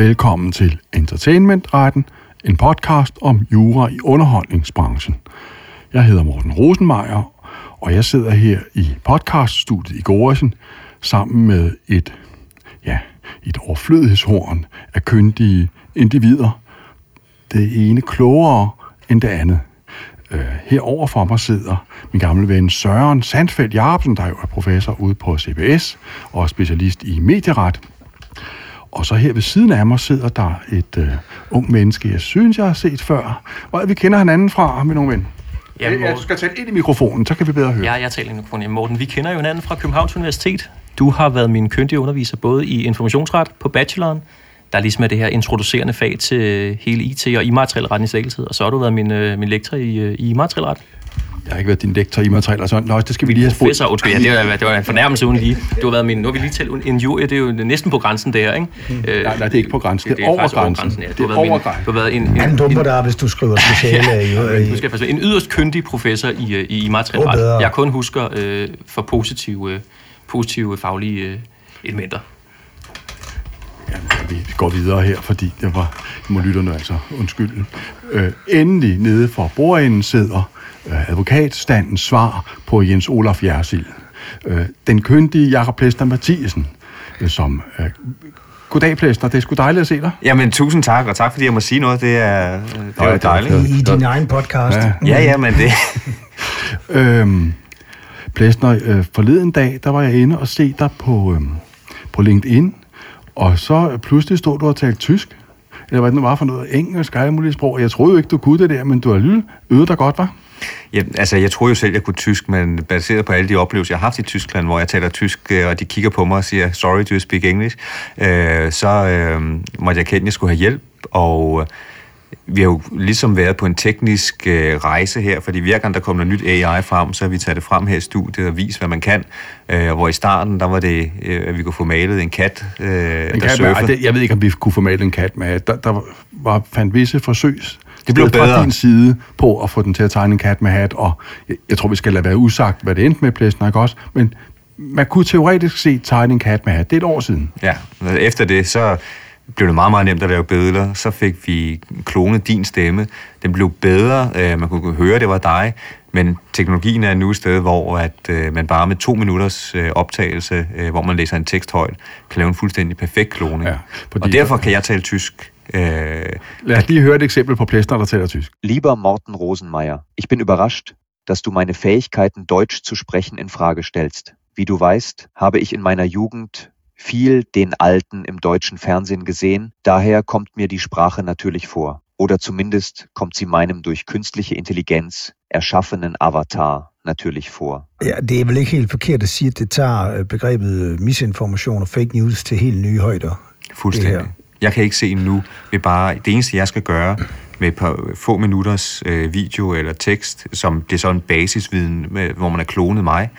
Velkommen til Entertainmentretten, en podcast om jura i underholdningsbranchen. Jeg hedder Morten Rosenmeier, og jeg sidder her i podcaststudiet i Goresen sammen med et, ja, et overflødighedshorn af kyndige individer. Det ene klogere end det andet. Øh, herover for mig sidder min gamle ven Søren Sandfeldt Jacobsen, der jo er professor ude på CBS og specialist i medieret. Og så her ved siden af mig sidder der et øh, ung menneske, jeg synes, jeg har set før. Hvor vi kender hinanden fra, med nogle ven. Ja, Morten. Du skal tale ind i mikrofonen, så kan vi bedre høre. Ja, jeg taler i mikrofonen. Morten, vi kender jo hinanden fra Københavns Universitet. Du har været min kyndige underviser både i informationsret på bacheloren, der ligesom er det her introducerende fag til hele IT og immateriel ret i særdeleshed, og så har du været min, øh, min lektor i, øh, i immateriel ret. Jeg har ikke været din lektor i materialer, så Nå, det skal vi lige have spurgt. Professor, undskyld, ja, det var, det var en fornærmelse uden lige. Du har været min, nu har vi lige talt en jury, det er jo næsten på grænsen der, ikke? Mm. Øh, nej, nej, det er ikke på grænsen, det, det er, over grænsen. grænsen ja. Du har været, min, du har været en... en, Han dumper dig, hvis du skriver speciale i... ja, du skal faktisk en yderst kyndig professor i, øh, i immateriel ret. Jeg kun husker øh, for positive, øh, positive faglige øh, elementer. Ja, vi går videre her, fordi det var, må lytterne altså undskylde. Øh, endelig nede for bordenden sidder advokatstandens svar på Jens Olaf Jersild. Øh, den køndige Jakob Plæster Mathiesen, øh, som... Øh, Goddag, Plæster. Det er sgu dejligt at se dig. Jamen, tusind tak, og tak fordi jeg må sige noget. Det er, det er jo dejligt. I, I din egen podcast. Ja, ja, ja men det... øhm, Plæstner, øh, forleden dag, der var jeg inde og se dig på, øh, på LinkedIn, og så pludselig stod du og talte tysk. Eller hvad det nu var for noget engelsk, alle mulige sprog. Jeg troede jo ikke, du kunne det der, men du har lige øvet dig godt, var? Ja, altså, jeg troede jo selv, jeg kunne tysk, men baseret på alle de oplevelser, jeg har haft i Tyskland, hvor jeg taler tysk, øh, og de kigger på mig og siger, sorry, do you speak English? Øh, så øh, måtte jeg kende, at jeg skulle have hjælp, og vi har jo ligesom været på en teknisk øh, rejse her, fordi hver gang der kommer noget nyt AI frem, så har vi taget det frem her i studiet og vist, hvad man kan. Øh, hvor i starten, der var det, øh, at vi kunne få malet en kat, øh, en der kat. Med, jeg ved ikke, om vi kunne få malet en kat med. Der, der var, fandt visse forsøgs det blev bedre. fra din side på at få den til at tegne en kat med hat, og jeg, jeg tror, vi skal lade være usagt, hvad det endte med ikke også? Men man kunne teoretisk se tegne en kat med hat. Det er et år siden. Ja, efter det, så blev det meget, meget nemt at lave billeder. Så fik vi klonet din stemme. Den blev bedre. Øh, man kunne høre, det var dig. Men teknologien er nu et sted, hvor at, øh, man bare med to minutters øh, optagelse, øh, hvor man læser en tekst højt, kan lave en fuldstændig perfekt kloning. Ja, fordi, og derfor kan jeg tale tysk. Äh, Lad os lige høre et eksempel på Plessner, der taler tysk. Lieber Morten Rosenmeier, ich bin überrascht, dass du meine Fähigkeiten, Deutsch zu sprechen, in Frage stellst. Wie du weißt, habe ich in meiner Jugend viel den Alten im deutschen Fernsehen gesehen, daher kommt mir die Sprache natürlich vor. Oder zumindest kommt sie meinem durch künstliche Intelligenz erschaffenen Avatar natürlich vor. Ja, det er vel ikke helt forkert at sige, at det tager øh, begrebet øh, misinformation og fake news til helt nye højder. Fuldstændig. Jeg kan ikke se nu. Ved bare, det eneste jeg skal gøre med et par få minutters øh, video eller tekst, som det er sådan en basisviden, med, hvor man har klonet mig,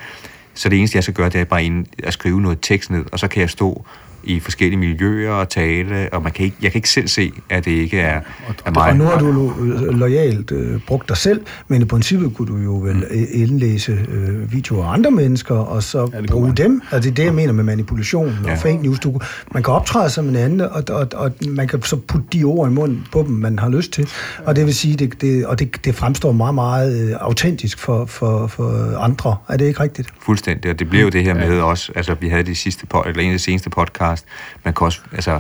så det eneste, jeg skal gøre, det er bare ind, at skrive noget tekst ned, og så kan jeg stå i forskellige miljøer og tale, og man kan ikke, jeg kan ikke selv se, at det ikke er, er mig. Og nu har du lo- lojalt øh, brugt dig selv, men i princippet kunne du jo vel mm. indlæse øh, videoer af andre mennesker, og så ja, bruge man. dem. Altså det er det, jeg mener med manipulation ja. og fake news. Du, man kan optræde som en anden, og, og, og man kan så putte de ord i munden på dem, man har lyst til. Og det vil sige, det, det, og det, det fremstår meget, meget øh, autentisk for, for, for andre. Er det ikke rigtigt? Fuldstændig, og det bliver jo det her med også, altså vi havde de sidste, eller en af de seneste podcast, podcast. Man kan også, altså,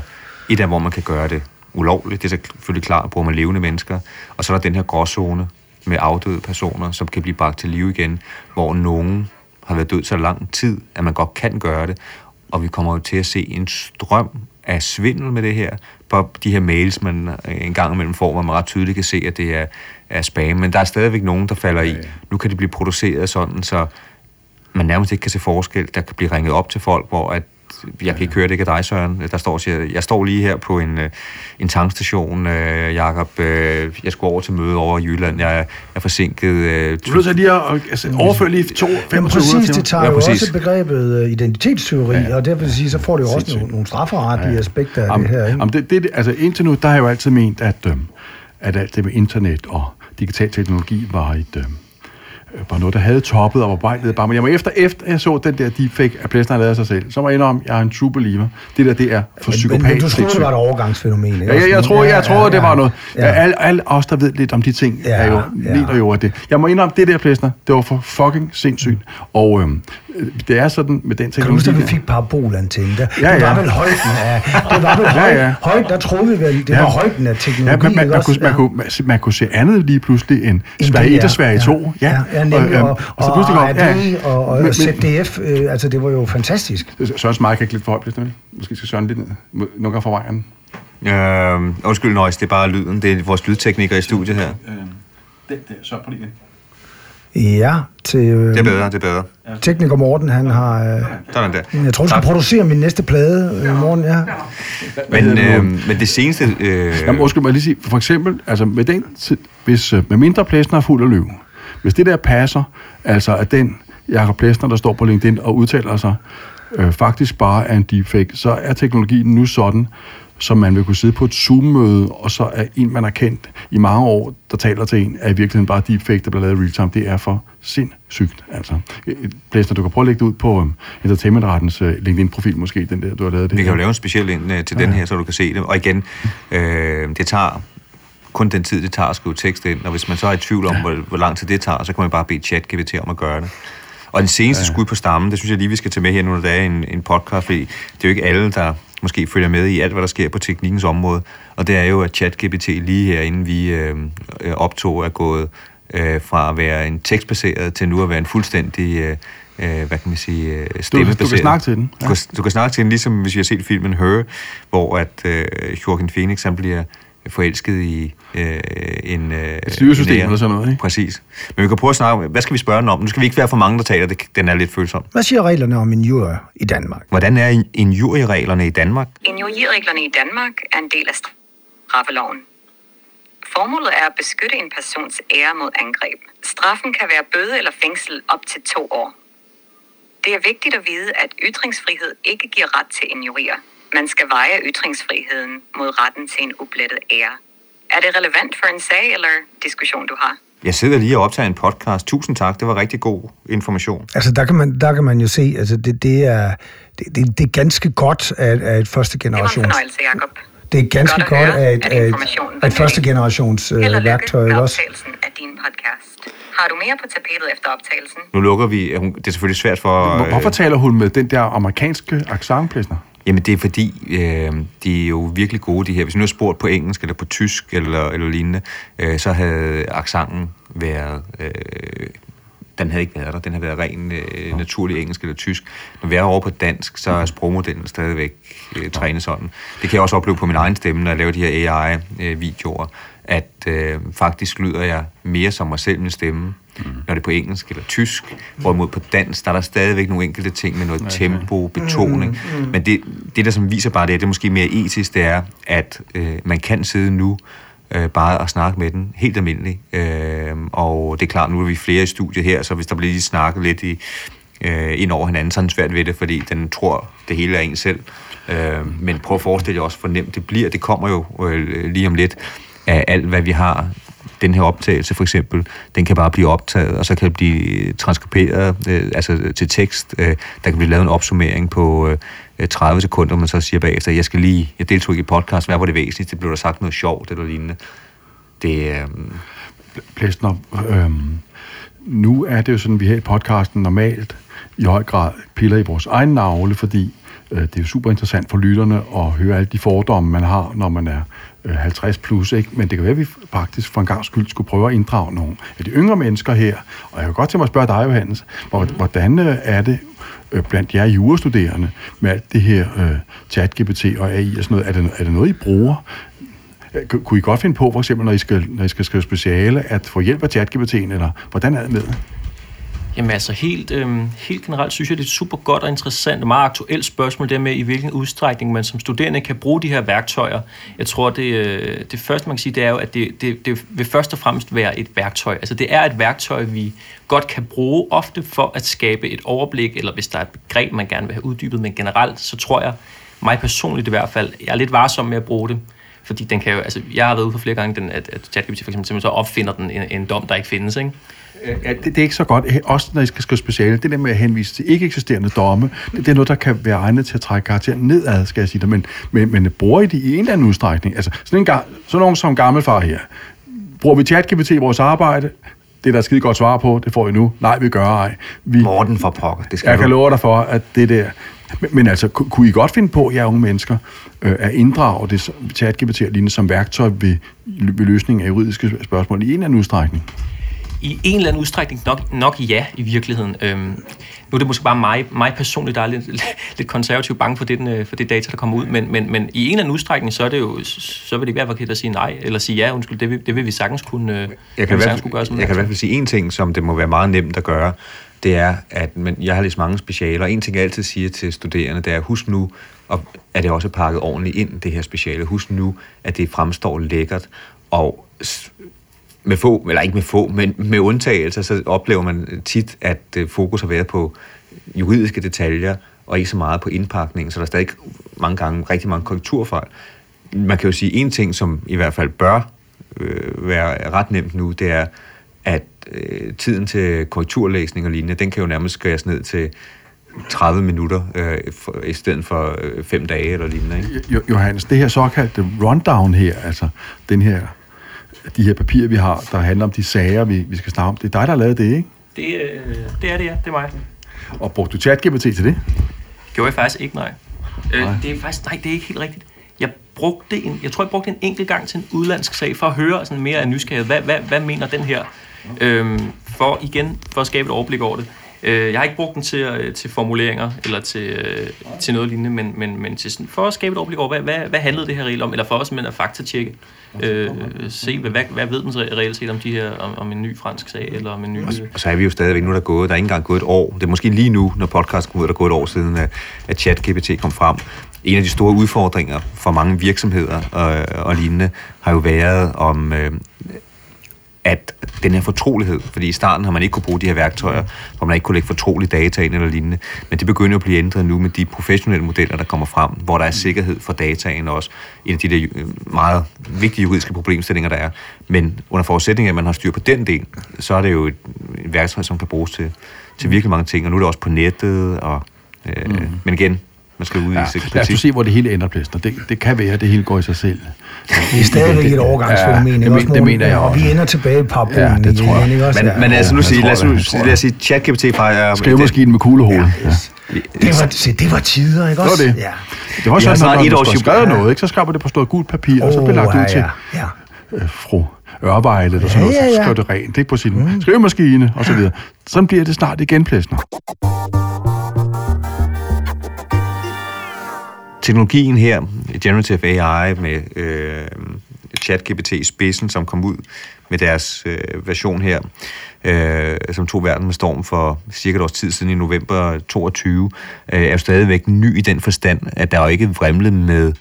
et af, hvor man kan gøre det ulovligt, det er selvfølgelig klart, bruger man levende mennesker. Og så er der den her gråzone med afdøde personer, som kan blive bragt til live igen, hvor nogen har været død så lang tid, at man godt kan gøre det. Og vi kommer jo til at se en strøm af svindel med det her, på de her mails, man en gang imellem får, hvor man ret tydeligt kan se, at det er, er spam. Men der er stadigvæk nogen, der falder i. Nu kan det blive produceret sådan, så man nærmest ikke kan se forskel. Der kan blive ringet op til folk, hvor at jeg kan ikke høre det ikke af dig, Søren. Der står, siger, jeg står lige her på en, øh, en tankstation, øh, Jakob. Øh, jeg skulle over til møde over i Jylland. Jeg er, forsinket. Øh, du er så lige at altså, overføre lige to, fem Præcis, det tager ja, jo også begrebet øh, identitetsteori, ja. og derfor vil sige, så får det jo også nogle, nogle strafferetlige ja. aspekter af am, det her. Ikke? Am, det, det, altså indtil nu, der har jeg jo altid ment, at, øh, at alt det med internet og digital teknologi var et... Øh, øh, var noget, der havde toppet og var bare ned. Bare. Men jeg må efter, efter jeg så den der deepfake, at Plessner lavet sig selv, så må jeg indrømme, jeg er en true believer. Det der, det er for psykopat. Men, men du troede, det var et overgangsfænomen, ikke? Ja, jeg, jeg, tror, jeg tror, det var noget. Ja. Alle, alle os, der ved lidt om de ting, ja, er jo, ja. mener jo, at det. Jeg må indrømme, det der, Plessner, det var for fucking sindssygt. Og øhm, det er sådan med den teknologi. Kan du huske, at vi fik parabolantenne der? Ja, ja. Det var vel højden af... Det var vel højden, ja, ja. højden der troede vi vel, det ja. var højden af teknologi. Ja, man, man, man, kunne, man, kunne, man, man kunne se andet lige pludselig end Sverige 1 og Sverige 2. Ja, ja, ja nemlig. Og, og, og, så pludselig kom, ja, og, og men, ZDF, øh, altså det var jo fantastisk. Søren Smeick kan ikke lidt for højt, Måske skal Søren lidt ned. Nogle gange for vejen. Øh, undskyld, Nøjs, det er bare lyden. Det er vores lydtekniker i studiet her. Øh, den der, så på lige Ja, til... Øh, det er bedre, det er bedre. Tekniker Morten, han har... Øh, Sådan der. Jeg tror, du skal producere min næste plade, øh, Morten, ja. Men, øh, men det seneste... Øh... Jamen, undskyld mig lige sige, for eksempel, altså med den, hvis, øh, med mindre plæsner er fuld af løv, hvis det der passer, altså at den Jakob Plæsner, der står på LinkedIn og udtaler sig, øh, faktisk bare er en deepfake, så er teknologien nu sådan, så man vil kunne sidde på et Zoom-møde, og så er en, man har kendt i mange år, der taler til en, er i virkeligheden bare deepfake, der bliver lavet real-time. Det er for sindssygt, altså. Blæsner, du kan prøve at lægge det ud på um, Entertainment-rettens uh, LinkedIn-profil måske, den der, du har lavet det. Vi kan jo lave en speciel ind uh, til ja. den her, så du kan se det. Og igen, øh, det tager kun den tid, det tager at skrive tekst ind, og hvis man så er i tvivl om, ja. hvor, hvor lang tid det tager, så kan man bare bede ChatGPT om at gøre det. Og den seneste ja. skud på stammen, det synes jeg lige, vi skal tage med her nu, der er en, en podcast, fordi det er jo ikke alle, der måske følger med i alt, hvad der sker på teknikkens område. Og det er jo, at ChatGPT lige her, inden vi øh, øh, optog, er gået øh, fra at være en tekstbaseret til nu at være en fuldstændig... Øh, øh, hvad kan man sige, stemmebaseret. Du, du kan snakke til den. Ja. Du, kan, du kan snakke til den, ligesom hvis vi har set filmen Her, hvor at øh, Joaquin Phoenix han bliver forelsket i øh, en... Øh, Et styresystem eller sådan noget, ikke? Præcis. Men vi kan prøve at snakke hvad skal vi spørge den om? Nu skal vi ikke være for mange, der taler, det, den er lidt følsom. Hvad siger reglerne om injurier i Danmark? Hvordan er injuriereglerne i Danmark? Injuriereglerne i Danmark er en del af straffeloven. Formålet er at beskytte en persons ære mod angreb. Straffen kan være bøde eller fængsel op til to år. Det er vigtigt at vide, at ytringsfrihed ikke giver ret til injurier. Man skal veje ytringsfriheden mod retten til en ublettet ære. Er det relevant for en sag eller diskussion, du har? Jeg sidder lige og optager en podcast. Tusind tak, det var rigtig god information. Altså, der kan man, der kan man jo se, altså det, det, er, det, det, det er ganske godt at, at et første generations... Det var en fornøjelse, Jacob. Det er ganske godt, godt at, at, at, at et første generations uh, værktøj også. af din podcast. Har du mere på tapetet efter optagelsen? Nu lukker vi. Det er selvfølgelig svært for... Hvorfor taler hun med den der amerikanske accentplæsner? Jamen det er fordi, øh, de er jo virkelig gode, de her. Hvis nu har spurgt på engelsk eller på tysk eller, eller lignende, øh, så havde accenten været... Øh, den havde ikke været der. Den har været ren øh, naturlig engelsk eller tysk. Når vi er over på dansk, så er sprogmodellen stadigvæk øh, trænet sådan. Det kan jeg også opleve på min egen stemme, når jeg laver de her AI-videoer, at øh, faktisk lyder jeg mere som mig selv med stemme, mm. når det er på engelsk eller tysk. Hvorimod på dansk, der er der stadigvæk nogle enkelte ting med noget tempo, betoning. Mm. Mm. Men det, det, der som viser bare det, det er måske mere etisk, det er, at øh, man kan sidde nu øh, bare og snakke med den helt almindeligt. Øh, og det er klart, nu er vi flere i studiet her, så hvis der bliver lige snakket lidt i, øh, ind over hinanden, så er den svært ved det, fordi den tror, det hele er en selv. Øh, men prøv at forestille jer også, hvor nemt det bliver. Det kommer jo øh, lige om lidt af alt, hvad vi har den her optagelse for eksempel, den kan bare blive optaget, og så kan det blive transkriberet øh, altså til tekst. Øh, der kan blive lavet en opsummering på øh, 30 sekunder, man så siger bagefter, jeg skal lige, jeg deltog i podcast, hvad var det væsentligste? Det blev der sagt noget sjovt eller lignende. Det øh... Plæstner, øh, nu er det jo sådan, vi her i podcasten normalt i høj grad piller i vores egen navle, fordi øh, det er jo super interessant for lytterne at høre alle de fordomme, man har, når man er 50 plus, ikke? men det kan være, at vi faktisk for en gang skyld skulle prøve at inddrage nogle af de yngre mennesker her. Og jeg kan godt tænke mig at spørge dig, Johannes, hvordan øh, er det øh, blandt jer jurastuderende med alt det her øh, uh, chat-GPT og AI og sådan noget? Er det, er det noget, I bruger? Kunne I godt finde på, for eksempel, når I skal, når I skal skrive speciale, at få hjælp af ChatGPT'en, eller hvordan er det med? Jamen altså, helt, øh, helt generelt synes jeg, det er et super godt og interessant og meget aktuelt spørgsmål, der med, i hvilken udstrækning man som studerende kan bruge de her værktøjer. Jeg tror, det, øh, det første, man kan sige, det er jo, at det, det, det vil først og fremmest være et værktøj. Altså, det er et værktøj, vi godt kan bruge ofte for at skabe et overblik, eller hvis der er et begreb, man gerne vil have uddybet, men generelt, så tror jeg, mig personligt i hvert fald, jeg er lidt varsom med at bruge det. Fordi den kan jo, altså, jeg har været ude for flere gange, den, at, at ChatGPT for eksempel så opfinder den en, en dom, der ikke findes, ikke? Ja, det, det er ikke så godt. Også når I skal skrive speciale, det der med at henvise til ikke eksisterende domme, det, det er noget, der kan være egnet til at trække karakteren nedad, skal jeg sige det. Men, men, men bruger I det i en eller anden udstrækning? Altså, sådan, en, sådan nogen som gammelfar her. Bruger vi ChatGPT i vores arbejde? Det er der skide godt svar på, det får I nu. Nej, vi gør ej. Vi, Morten for pokker, det skal jeg du. kan love dig for, at det der... Men, men altså, ku- kunne I godt finde på, jer unge mennesker, øh, at inddrage det ChatGPT og lignende som værktøj ved, ved løsning af juridiske spørgsmål i en eller anden udstrækning? I en eller anden udstrækning nok, nok ja, i virkeligheden. Øhm, nu er det måske bare mig, mig personligt, der er lidt, lidt konservativt bange for det, den, øh, for det data, der kommer ud, men, men, men i en eller anden udstrækning, så, er det jo, så vil det ikke være forkert at sige nej, eller sige ja, undskyld, det vil, det vil vi sagtens kunne, øh, Jeg kan, i hvert sagtens kunne fald, gøre som jeg kan i hvert fald sige en ting, som det må være meget nemt at gøre, det er, at men jeg har læst mange specialer, og en ting, jeg altid siger til studerende, det er, husk nu, og at det også er pakket ordentligt ind, det her speciale. Husk nu, at det fremstår lækkert, og med få, eller ikke med få, men med undtagelser, så oplever man tit, at øh, fokus har været på juridiske detaljer, og ikke så meget på indpakningen, så der er stadig mange gange rigtig mange korrekturfejl. Man kan jo sige en ting, som i hvert fald bør øh, være ret nemt nu, det er, at øh, tiden til korrekturlæsning og lignende, den kan jo nærmest skæres ned til 30 minutter, øh, for, i stedet for øh, dage eller lignende. Ikke? Johannes, det her såkaldte rundown her, altså den her, de her papirer, vi har, der handler om de sager, vi, vi skal snakke om, det er dig, der har lavet det, ikke? Det, øh, det er det, ja. Det er mig. Og brugte du ChatGPT til det? Gjorde jeg faktisk ikke, nej. Øh, Nej. det er faktisk, nej, det er ikke helt rigtigt. Jeg brugte en, jeg tror, jeg brugte en enkelt gang til en udlandsk sag, for at høre sådan mere af nysgerrighed. Hvad, hvad, hvad mener den her? Øhm, for igen, for at skabe et overblik over det. Øh, jeg har ikke brugt den til, øh, til formuleringer, eller til, øh, til noget lignende, men, men, men til sådan, for at skabe et overblik over, hvad, hvad, hvad handlede det her reelt om? Eller for også at faktatjekke. Øh, se, hvad, hvad, hvad ved den re- reelt set om, de her, om, om en ny fransk sag, eller om en ny... Og så er vi jo stadigvæk, nu er der gået, der er ikke engang gået et år. Det er måske lige nu, når podcasten kommer ud, der er gået et år siden, at, at ChatGPT kom frem. En af de store udfordringer for mange virksomheder og, og lignende har jo været om, øh, den her fortrolighed, fordi i starten har man ikke kunne bruge de her værktøjer, hvor man ikke kunne lægge fortrolige data ind eller lignende, men det begynder at blive ændret nu med de professionelle modeller, der kommer frem, hvor der er sikkerhed for dataen også. En af de der øh, meget vigtige juridiske problemstillinger, der er. Men under forudsætning af, at man har styr på den del, så er det jo et, et værktøj, som kan bruges til, til virkelig mange ting, og nu er det også på nettet, og, øh, mm. men igen, man skal ud Ja, i sekretariat. lad os se, hvor det hele ender, Plæsner. Det, det kan være, at det hele går i sig selv. Det er stadigvæk et overgangsfænomen. Ja, det, også, men, det mener jeg Og også. vi ender tilbage i parbolen Ja, det tror jeg. igen, ikke også? Men, men altså nu sige, lad os, det, nu, lad os sige, ChatGPT fra... Skrivemaskinen med kuglehoved. Ja. Ja. det var, se, det var tider, ikke Det var også? det. Ja. Det var sådan, et når års man jubilæum. skrev noget, ikke, så skrev man det på stort gult papir, og så blev lagt ud ja, til ja, ja. øh, fru Ørvejle, eller sådan Ja, noget, ja, så ja. skrev det rent, ikke på sin mm. skrivemaskine, og så videre. Sådan bliver det snart igen, Plæsner. Teknologien her, Generative AI med øh, ChatGPT i spidsen, som kom ud med deres øh, version her, øh, som tog verden med storm for cirka et års tid siden i november 22, øh, er jo stadigvæk ny i den forstand, at der jo ikke vrimlet med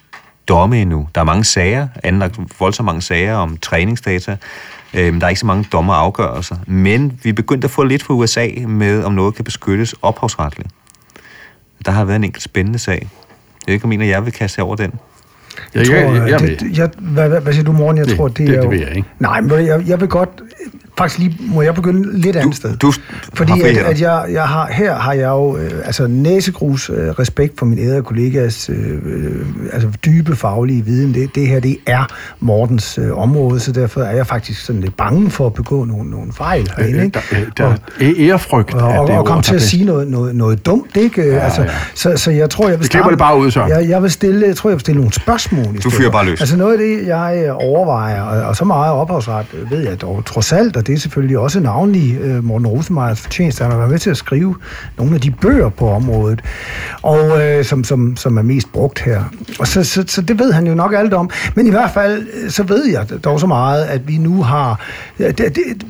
domme endnu. Der er mange sager, anlagt voldsomt mange sager om træningsdata, øh, der er ikke så mange dommer afgørelser, men vi er begyndt at få lidt fra USA med, om noget kan beskyttes ophavsretligt. Der har været en enkelt spændende sag. Jeg ved ikke, om en af jer vil kaste jer over den. Jeg, tror, jeg, jeg, jeg, det, det- jeg, hvad, hvad, hvad siger du, Morten? Jeg Det- tror, det, det- er det jo, vil jeg ikke. Nej, men jeg, jeg vil godt... Faktisk lige, må jeg begynde lidt andet sted? du Fordi at, at jeg, jeg har, her har jeg jo øh, altså næsegrus øh, respekt for min ærede kollegas øh, øh, altså dybe faglige viden. Det, det her, det er Mortens øh, område, så derfor er jeg faktisk sådan lidt bange for at begå nogle, nogle fejl herinde. øh, ikke? der, øh, der er ærefrygt. og, og, og komme til at sige noget, noget, noget dumt, ikke? Ja, altså, ja. Så, så jeg tror, jeg vil starte- det bare ud, Søren. Jeg, jeg vil stille, jeg tror, jeg vil stille nogle spørgsmål. stedet. fyrer bare løs. Altså noget af det, jeg øh, overvejer, og, og så meget ophavsret øh, ved jeg dog trods alt, og det det er selvfølgelig også navnlig øh, Morten Rosenmeyers fortjeneste, han har været med til at skrive nogle af de bøger på området, og øh, som, som, som er mest brugt her. Og så, så, så det ved han jo nok alt om. Men i hvert fald, øh, så ved jeg dog så meget, at vi nu har... Det, det,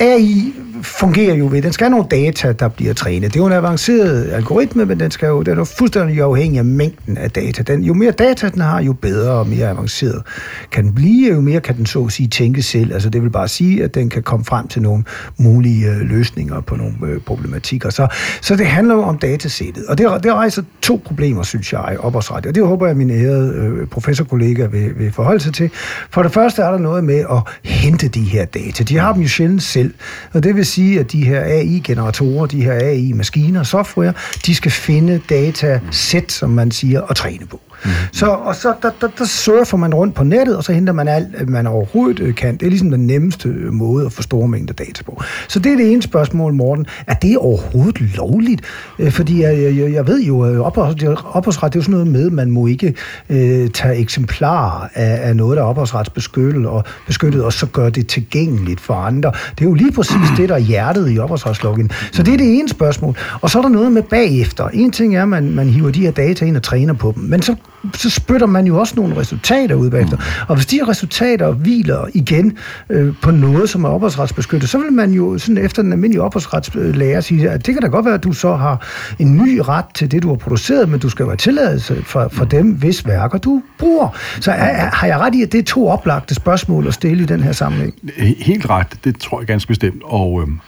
AI fungerer jo ved, den skal have nogle data, der bliver trænet. Det er jo en avanceret algoritme, men den, skal jo, den er jo fuldstændig afhængig af mængden af data. Den, jo mere data den har, jo bedre og mere avanceret kan den blive, jo mere kan den så at sige tænke selv. Altså det vil bare sige, at den kan komme frem til nogle mulige øh, løsninger på nogle øh, problematikker. Så, så det handler jo om datasættet. Og det, det rejser to problemer, synes jeg, op. Og det håber jeg, at min ærede øh, professorkollega vil, vil forholde sig til. For det første er der noget med at hente de her data. De har dem jo sjældent selv. Og det vil sige, at de her AI-generatorer, de her AI-maskiner, software, de skal finde datasæt, som man siger, og træne på. Mm. Så, og så der, der, der surfer man rundt på nettet, og så henter man alt, øh, man overhovedet øh, kan. Det er ligesom den nemmeste øh, måde at få store mængder data på. Så det er det ene spørgsmål, Morten. Er det overhovedet lovligt? Fordi jeg, jeg, jeg ved jo, at ophavsret, det er jo sådan noget med, at man må ikke øh, tage eksemplarer af, af noget, der er ophavsretsbeskyttet, og, beskyttet, og så gøre det tilgængeligt for andre. Det er jo lige præcis det, der er hjertet i ophavsretslovgivningen. Så det er det ene spørgsmål. Og så er der noget med bagefter. En ting er, at man, man hiver de her data ind og træner på dem, men så så spytter man jo også nogle resultater ud bagefter. Mm. Og hvis de resultater hviler igen øh, på noget, som er opholdsretsbeskyttet, så vil man jo sådan efter den almindelige opholdsretslærer sige, at det kan da godt være, at du så har en ny ret til det, du har produceret, men du skal jo have tilladelse for, for dem, hvis værker du bruger. Så er, har jeg ret i, at det er to oplagte spørgsmål at stille i den her sammenhæng? Helt ret, det tror jeg ganske bestemt. Og øhm,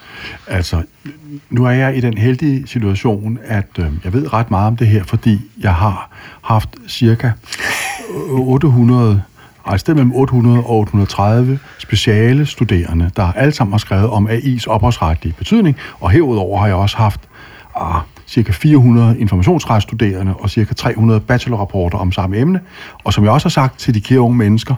altså, nu er jeg i den heldige situation, at øh, jeg ved ret meget om det her, fordi jeg har haft cirka 800 altså sted mellem 800 og 830 speciale studerende, der alle sammen har skrevet om AI's ophavsretlige betydning, og herudover har jeg også haft ah, cirka 400 informationsretsstuderende og cirka 300 bachelorrapporter om samme emne, og som jeg også har sagt til de kære unge mennesker,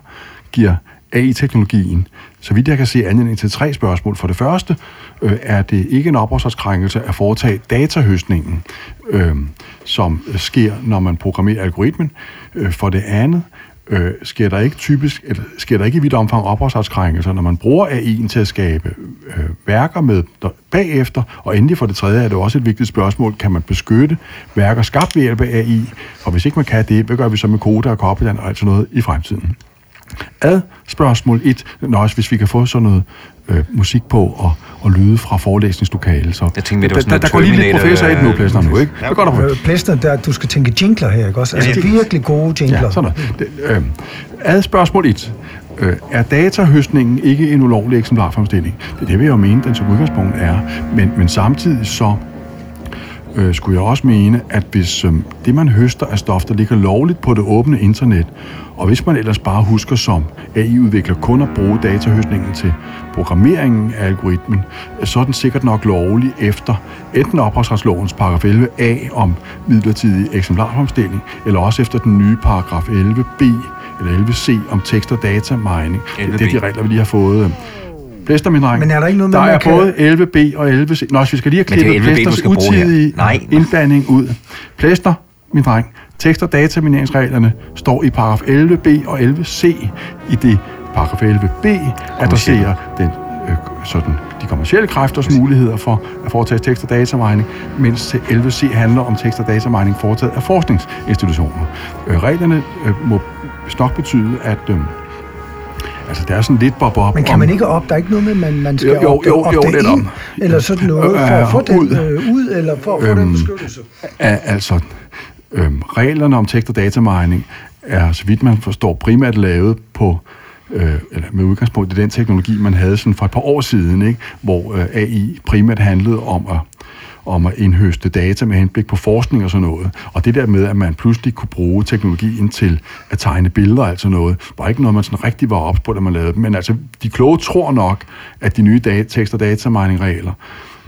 giver AI-teknologien, så vidt jeg kan se anledning til tre spørgsmål. For det første, øh, er det ikke en ophavsretskrænkelse at foretage datahøstningen, øh, som sker, når man programmerer algoritmen. Øh, for det andet, øh, sker der ikke typisk, eller sker der ikke i vidt omfang ophavsretskrænkelser, når man bruger AI'en til at skabe øh, værker med der, bagefter, og endelig for det tredje er det også et vigtigt spørgsmål, kan man beskytte værker skabt ved hjælp af AI, og hvis ikke man kan det, hvad gør vi så med kode og copydan og alt sådan noget i fremtiden? Ad spørgsmål 1, også hvis vi kan få sådan noget øh, musik på og, og lyde fra forelæsningslokalet. Så jeg tænkte, det var sådan der, der, der går lige lidt professor ind nu, Plæsner, nu, ikke? Det går der Plæsner, der, du skal tænke jingler her, ikke også? Altså ja, virkelig gode jingler. Ja, sådan noget. Det, øh, ad spørgsmål 1. Øh, er datahøstningen ikke en ulovlig eksemplarfremstilling? Det er det, vil jeg jo mene, den som udgangspunkt er. Men, men samtidig så øh, skulle jeg også mene, at hvis øh, det, man høster af stof, der ligger lovligt på det åbne internet, og hvis man ellers bare husker som AI-udvikler kun at bruge datahøstningen til programmeringen af algoritmen, så er den sikkert nok lovlig efter enten ophavsretslovens paragraf 11a om midlertidig eksemplarfremstilling, eller også efter den nye paragraf 11b eller 11c om tekst- og data mining. Det er de regler, vi lige har fået Plæster, min dreng. Men er der ikke noget med, Der er kan... både 11B og 11C. Nå, vi skal lige have klippet Plæsters utidige indblanding ud. Plæster, min dreng. Tekst- og datamineringsreglerne står i paragraf 11b og 11c. I det paragraf 11b adresserer den øh, sådan, de kommercielle kræfters muligheder for at foretage tekst- og datamining, mens 11c handler om tekst- og datamining foretaget af forskningsinstitutioner. Øh, reglerne øh, må nok betyde, at øh, Altså, det er sådan lidt bob op. Men kan man ikke op? Der er ikke noget med, man, man skal jo, jo, jo, op, jo, det ind, eller sådan noget, for at få den øh, ud, eller for at få øhm, den beskyttelse? Altså, øhm, reglerne om tekst- og datamining er, så vidt man forstår, primært lavet på øh, eller med udgangspunkt i den teknologi, man havde sådan for et par år siden, ikke? hvor øh, AI primært handlede om at om at indhøste data med henblik på forskning og sådan noget. Og det der med, at man pludselig kunne bruge teknologien til at tegne billeder og alt sådan noget, var ikke noget, man sådan rigtig var ops på, da man lavede dem. Men altså, de kloge tror nok, at de nye data, tekst- og datamining-regler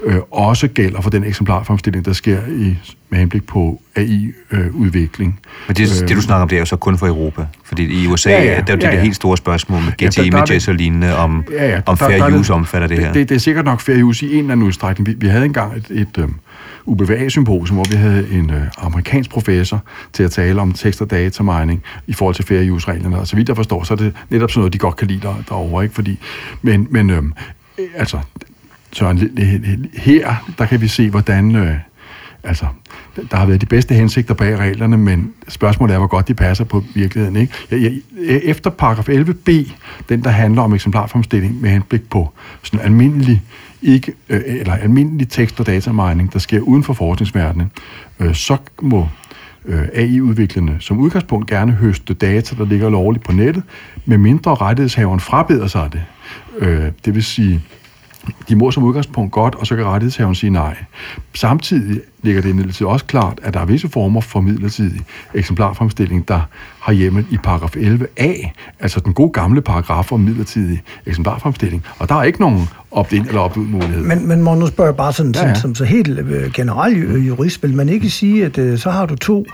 øh, også gælder for den eksemplarfremstilling, der sker i, med henblik på AI-udvikling. Øh, Men det, øh, det, du snakker om, det er jo så kun for Europa. Fordi i USA ja, ja, er det jo ja, ja. det helt store spørgsmål med GT ja, der, Images der, og lignende, om, ja, ja, om fair der, use omfatter det her. Det, det er sikkert nok fair use i en eller anden udstrækning. Vi, vi havde engang et, et um, UBVA-symposium, hvor vi havde en uh, amerikansk professor til at tale om tekst- og datamining i forhold til fair use-reglerne. Og så vidt jeg forstår, så er det netop sådan noget, de godt kan lide der, derovre. Ikke? Fordi, men men øhm, altså, Søren, her der kan vi se, hvordan... Øh, altså, der har været de bedste hensigter bag reglerne, men spørgsmålet er, hvor godt de passer på virkeligheden. Ikke? Jeg, jeg, efter paragraf 11b, den der handler om eksemplarfremstilling med henblik på sådan almindelig, ikke, øh, eller almindelig tekst- og datamining, der sker uden for forskningsverdenen, øh, så må øh, AI-udviklerne som udgangspunkt gerne høste data, der ligger lovligt på nettet, med mindre rettighedshaveren frabeder sig det. Øh, det vil sige, de må som udgangspunkt godt, og så kan rettighedshaveren sige nej. Samtidig ligger det imidlertid også klart, at der er visse former for midlertidig eksemplarfremstilling, der har hjemmel i paragraf 11a, altså den gode gamle paragraf om midlertidig eksemplarfremstilling. Og der er ikke nogen opt-in eller opt-ud mulighed. Men, men må nu spørge bare sådan, ja, ja. Som, som så helt øh, generelt jurist, vil man ikke sige, at øh, så har du to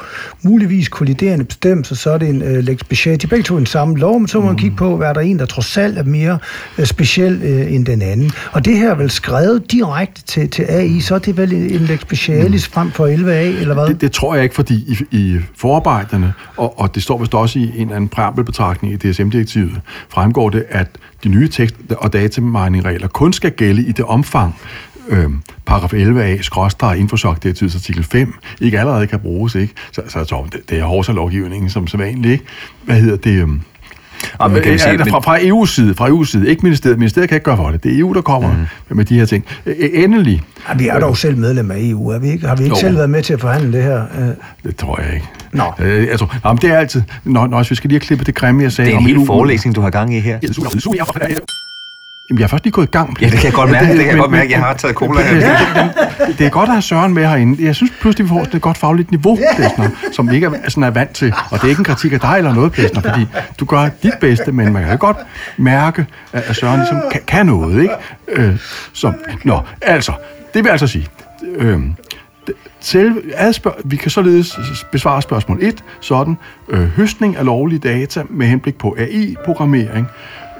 muligvis kolliderende bestemmelser, så er det en øh, lex special. De begge to en samme lov, men så må man mm. kigge på, hvad er der en, der trods alt er mere øh, speciel øh, end den anden. Og det her er vel skrevet direkte til, til AI, så er det vel en lex specialis mm. frem for 11a, eller hvad? Det, det tror jeg ikke, fordi i, i forarbejderne, og, og det står vist også i en eller anden præambelbetragtning i DSM-direktivet, fremgår det, at de nye tekst- og datamining-regler kun skal gælde i det omfang, øh, paragraf 11a, skråstrej, infosok-direktivets artikel 5, ikke allerede kan bruges, ikke? Så, så, så det, det er Horsa-lovgivningen som så vanligt, ikke? Hvad hedder det? Øh, Ja, man kan øh, sige, fra, fra EU's side, fra EU's side, ikke ministeriet. Ministeriet kan ikke gøre for det. Det er EU, der kommer mm. med de her ting. Endelig. Ja, vi er dog selv medlem af EU, er vi ikke? Har vi ikke jo. selv været med til at forhandle det her? Det tror jeg ikke. Nå. Øh, tror, jamen, det er altid... Nå, nå, vi skal lige have klippet det grimme, jeg sagde. Det er en hel forelæsning, du har gang i her. Jamen, jeg er først lige gået i gang. Ja, det kan jeg godt mærke. Det kan jeg godt mærke. Jeg har taget cola her. Det, det, det, det er godt at have Søren med herinde. Jeg synes pludselig, vi får et godt fagligt niveau, Plæsner, som vi ikke er, sådan er vant til. Og det er ikke en kritik af dig eller noget, Plæsner, fordi du gør dit bedste, men man kan godt mærke, at Søren ligesom kan, kan noget, ikke? Øh, så, nå, altså, det vil altså sige, øh, selv, adspørg, vi kan således besvare spørgsmål 1, sådan, øh, høstning af lovlige data med henblik på AI-programmering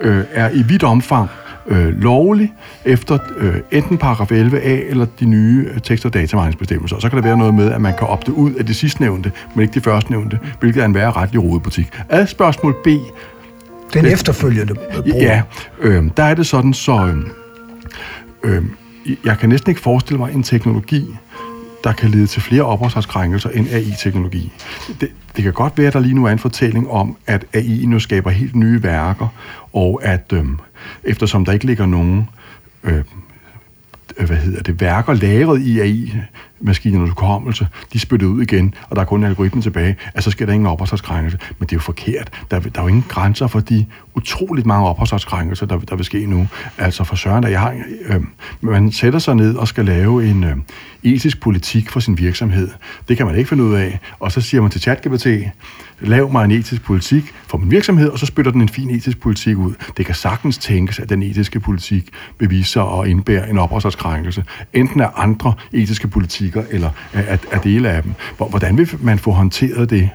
øh, er i vidt omfang øh, lovlig efter øh, enten paragraf 11a eller de nye øh, tekst- og datamingsbestemmelser. Så kan der være noget med, at man kan opte ud af det sidstnævnte, men ikke de førstnævnte, hvilket er en værre retlig rodebutik. Ad spørgsmål B. Den efterfølgende brug. Ja, øh, der er det sådan, så øh, øh, jeg kan næsten ikke forestille mig en teknologi, der kan lede til flere ophavsretskrænkelser end AI-teknologi. Det, det kan godt være, at der lige nu er en fortælling om, at AI nu skaber helt nye værker, og at øh, eftersom der ikke ligger nogen øh, hvad hedder det, værker lagret i AI, maskinernes hukommelse, altså, de spytter ud igen, og der er kun algoritmen tilbage, at så skal der ingen opholdsretskrænkelse. Men det er jo forkert. Der, der er jo ingen grænser for de utroligt mange opholdsretskrænkelser, der, der vil ske nu. Altså for søren, at jeg har, øh, man sætter sig ned og skal lave en øh, etisk politik for sin virksomhed. Det kan man ikke finde ud af. Og så siger man til ChatGPT, lav mig en etisk politik for min virksomhed, og så spytter den en fin etisk politik ud. Det kan sagtens tænkes, at den etiske politik vil vise sig at indbære en ophavsretskrænkelse. Enten af andre etiske politikker, eller af, af dele af dem. Hvordan vil man få håndteret det?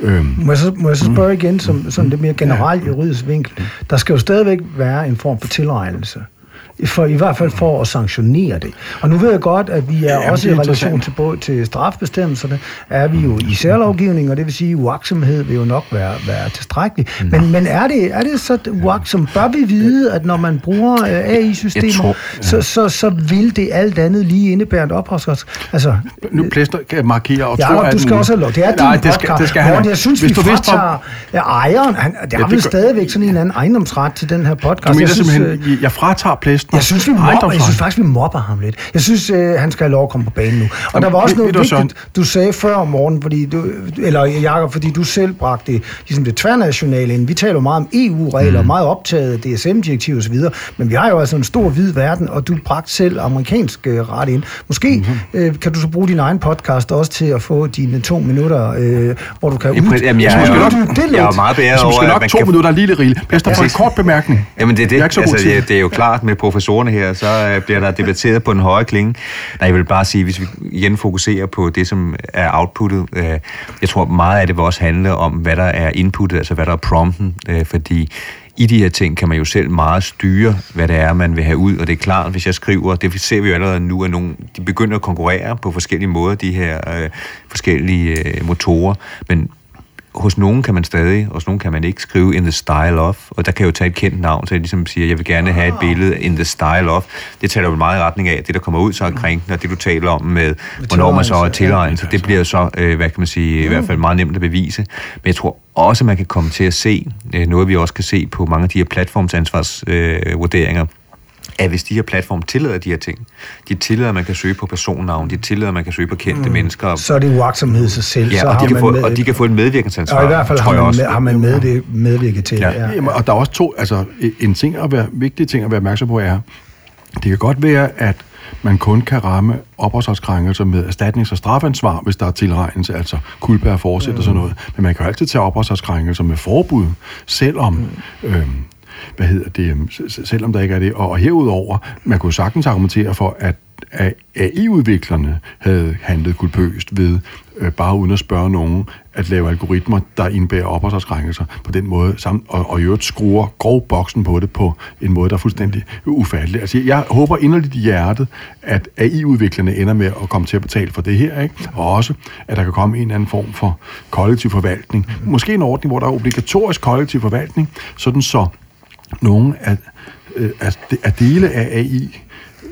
Øhm. Må, jeg så, må jeg så spørge igen, som sådan lidt mere generelt juridisk vinkel. Der skal jo stadigvæk være en form for tilregnelse for i hvert fald for at sanktionere det. Og nu ved jeg godt, at vi er ja, også i relation til, til strafbestemmelserne, er vi jo i særlovgivning, og det vil sige, at uaksomhed vil jo nok være, være tilstrækkelig. Mm. Men, men er, det, er det så uaksom? Bør vi vide, at når man bruger uh, AI-systemer, ja. så, så, så vil det alt andet lige indebære et ophavsret? Altså, nu plæster kan markere og ja, tror, du skal også have lov. Det er Nej, din det skal, det skal han. Jeg synes, Hvis vi fratager ja, ejeren. Han, der ja, er vel stadigvæk sådan en anden ejendomsret til den her podcast. Du mener jeg synes, simpelthen, jeg fratager plæsten jeg synes, vi mobber, jeg synes faktisk, vi mobber ham lidt. Jeg synes, øh, han skal have lov at komme på banen nu. Og Jamen, der var også noget vigtigt, Søren. du sagde før om morgenen, fordi du, eller Jacob, fordi du selv bragte det, ligesom det tværnationale ind. Vi taler jo meget om EU-regler, mm. meget optaget DSM-direktiv osv., men vi har jo altså en stor hvid verden, og du bragte selv amerikansk øh, ret ind. Måske mm-hmm. øh, kan du så bruge din egen podcast også til at få dine to minutter, øh, hvor du kan ud... Jamen, jeg, jeg, jeg, jeg, jeg er meget bedre over... Måske nok to minutter lige rigeligt. Bedst at få en kort bemærkning. Jamen, det er det. det er, ikke så altså, det, det er jo klart med professorerne her, så øh, bliver der debatteret på en højere klinge. Nej, jeg vil bare sige, hvis vi igen fokuserer på det, som er outputtet, øh, jeg tror meget af det vil også handle om, hvad der er inputtet, altså hvad der er prompten, øh, fordi i de her ting kan man jo selv meget styre, hvad det er, man vil have ud, og det er klart, hvis jeg skriver, det ser vi jo allerede nu, at nogle, de begynder at konkurrere på forskellige måder, de her øh, forskellige øh, motorer, men hos nogen kan man stadig, hos nogen kan man ikke skrive in the style of, og der kan jeg jo tage et kendt navn, så jeg ligesom siger, jeg vil gerne have et ah. billede in the style of. Det taler jo meget i retning af, det der kommer ud så er krænkende, og det du taler om med, hvornår man så er tilegnet, så det bliver så, øh, hvad kan man sige, i hvert fald meget nemt at bevise. Men jeg tror også, man kan komme til at se, øh, noget vi også kan se på mange af de her platformsansvarsvurderinger, øh, at hvis de her platforme tillader de her ting, de tillader, at man kan søge på personnavn, de tillader, at man kan søge på kendte mm. mennesker. Så er det uaksomhed sig selv. Ja, så og, de kan få, med, og de kan få et medvirkensansvar. Og i hvert fald har man, har man med det, medvirket til. Ja. Ja. Jamen, og der er også to, altså en ting at være, vigtig ting at være opmærksom på er, det kan godt være, at man kun kan ramme opholdsretskrænkelser med erstatnings- og strafansvar, hvis der er tilregnelse, altså kulpa og forsæt mm. og sådan noget. Men man kan jo altid tage opholdsretskrænkelser med forbud, selvom... Mm. Øhm, hvad hedder det, øhm, selvom der ikke er det. Og herudover, man kunne sagtens argumentere for, at at AI-udviklerne havde handlet kulpøst ved, øh, bare uden at spørge nogen, at lave algoritmer, der indbærer opholdsretskrænkelser på den måde, samt, og, og i øvrigt skruer grov boksen på det på en måde, der er fuldstændig ufattelig. Altså, jeg håber inderligt i hjertet, at AI-udviklerne ender med at komme til at betale for det her, ikke? og også, at der kan komme en eller anden form for kollektiv forvaltning. Måske en ordning, hvor der er obligatorisk kollektiv forvaltning, sådan så nogle af, øh, af, af dele af AI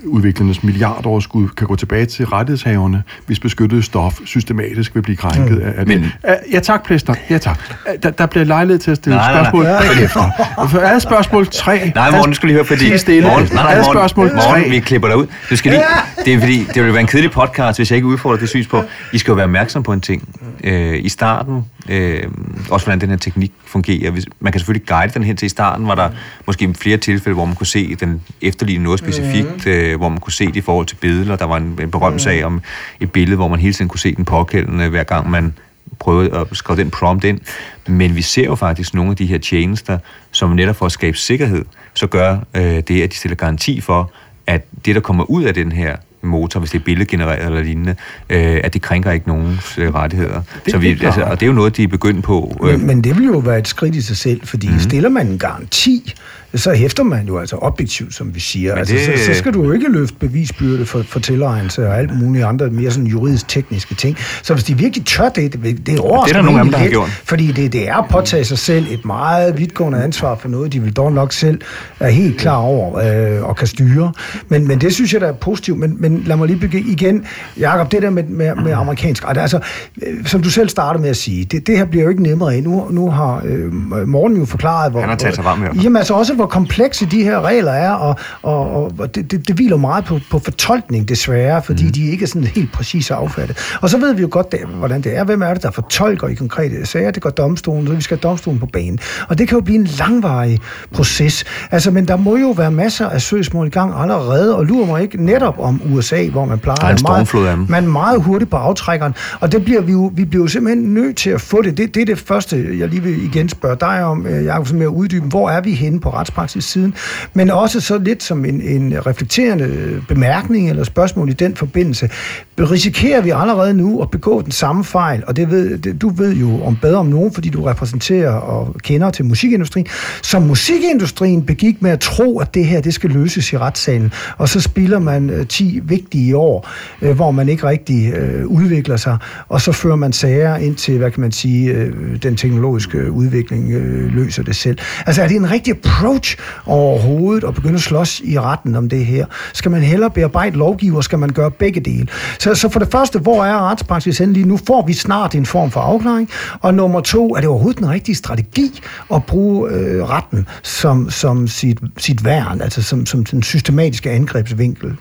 udviklernes milliardoverskud kan gå tilbage til rettighedshaverne, hvis beskyttet stof systematisk vil blive krænket mm. af det. Men, ja tak, Plæster. Ja tak. Der, der bliver lejlighed til at stille nej, spørgsmål nej, nej. bagefter. For er spørgsmål 3... Nej, morgen, du skal lige høre, fordi... Stille. Morgen, nej, nej, morgen, spørgsmål 3. Morgen, vi klipper dig ud. Du skal lige, det er fordi, det vil være en kedelig podcast, hvis jeg ikke udfordrer det synspunkt. I skal jo være opmærksom på en ting. Øh, I starten, øh, også hvordan den her teknik fungerer. Man kan selvfølgelig guide den hen til i starten, var der måske flere tilfælde, hvor man kunne se den efterligne noget specifikt, mm. Øh, hvor man kunne se det i forhold til billeder. Der var en, en berømt mm. sag om et billede, hvor man hele tiden kunne se den pågældende, hver gang man prøvede at skrive den prompt ind. Men vi ser jo faktisk nogle af de her tjenester, som netop for at skabe sikkerhed, så gør øh, det, at de stiller garanti for, at det, der kommer ud af den her motor, hvis det er billedgenereret eller lignende, øh, at det krænker ikke nogens øh, rettigheder. Det, så vi, det altså, og det er jo noget, de er begyndt på. Øh. Men, men det vil jo være et skridt i sig selv, fordi mm. stiller man en garanti, så hæfter man jo altså objektivt, som vi siger. Altså, det... så, så skal du jo ikke løfte bevisbyrde for, for tilegnelse og alt muligt andre mere sådan juridisk-tekniske ting. Så hvis de virkelig tør det, det, det overrasker det er der nogen, der har gjort. Fordi det, det er at påtage sig selv et meget vidtgående ansvar for noget, de vil dog nok selv er helt klar over øh, og kan styre. Men, men det synes jeg, der er positivt. Men, men lad mig lige begynde igen, Jacob, det der med, med, med amerikansk ret. Altså, øh, som du selv startede med at sige, det, det her bliver jo ikke nemmere af. Nu, nu har øh, Morten jo forklaret, hvor... Han har taget sig varm Jamen altså også, hvor komplekse de her regler er, og, og, og det, det, det hviler meget på, på fortolkning desværre, fordi mm. de ikke er sådan helt præcise affattet. Og så ved vi jo godt, det, hvordan det er. Hvem er det, der fortolker i konkrete sager? Det går domstolen, så vi skal have domstolen på banen. Og det kan jo blive en langvarig proces. Altså, men der må jo være masser af søgsmål i gang allerede, og lurer mig ikke netop om USA, hvor man plejer er stormflod af dem. man meget hurtigt på aftrækkeren. Og det bliver vi jo, vi bliver jo simpelthen nødt til at få det. det. Det er det første, jeg lige vil igen spørge dig om, øh, Jacob, med at uddybe. Hvor er vi henne på retspraksis siden? Men også så lidt som en, en reflekterende bemærkning eller spørgsmål i den forbindelse. Risikerer vi allerede nu at begå den samme fejl? Og det ved, det, du ved jo om bedre om nogen, fordi du repræsenterer og kender til musikindustrien, som musikindustrien begik med at tro, at det her det skal løses i retssalen. Og så spiller man øh, 10 vigtige år, øh, hvor man ikke rigtig øh, udvikler sig, og så fører man sager ind til, hvad kan man sige, øh, den teknologiske øh, udvikling øh, løser det selv. Altså er det en rigtig approach overhovedet at begynde at slås i retten om det her? Skal man hellere bearbejde lovgiver, skal man gøre begge dele? Så, så for det første, hvor er retspraksis lige Nu får vi snart en form for afklaring, og nummer to, er det overhovedet den rigtige strategi at bruge øh, retten som, som sit, sit værn, altså som, som den systematiske angrebsvinkel?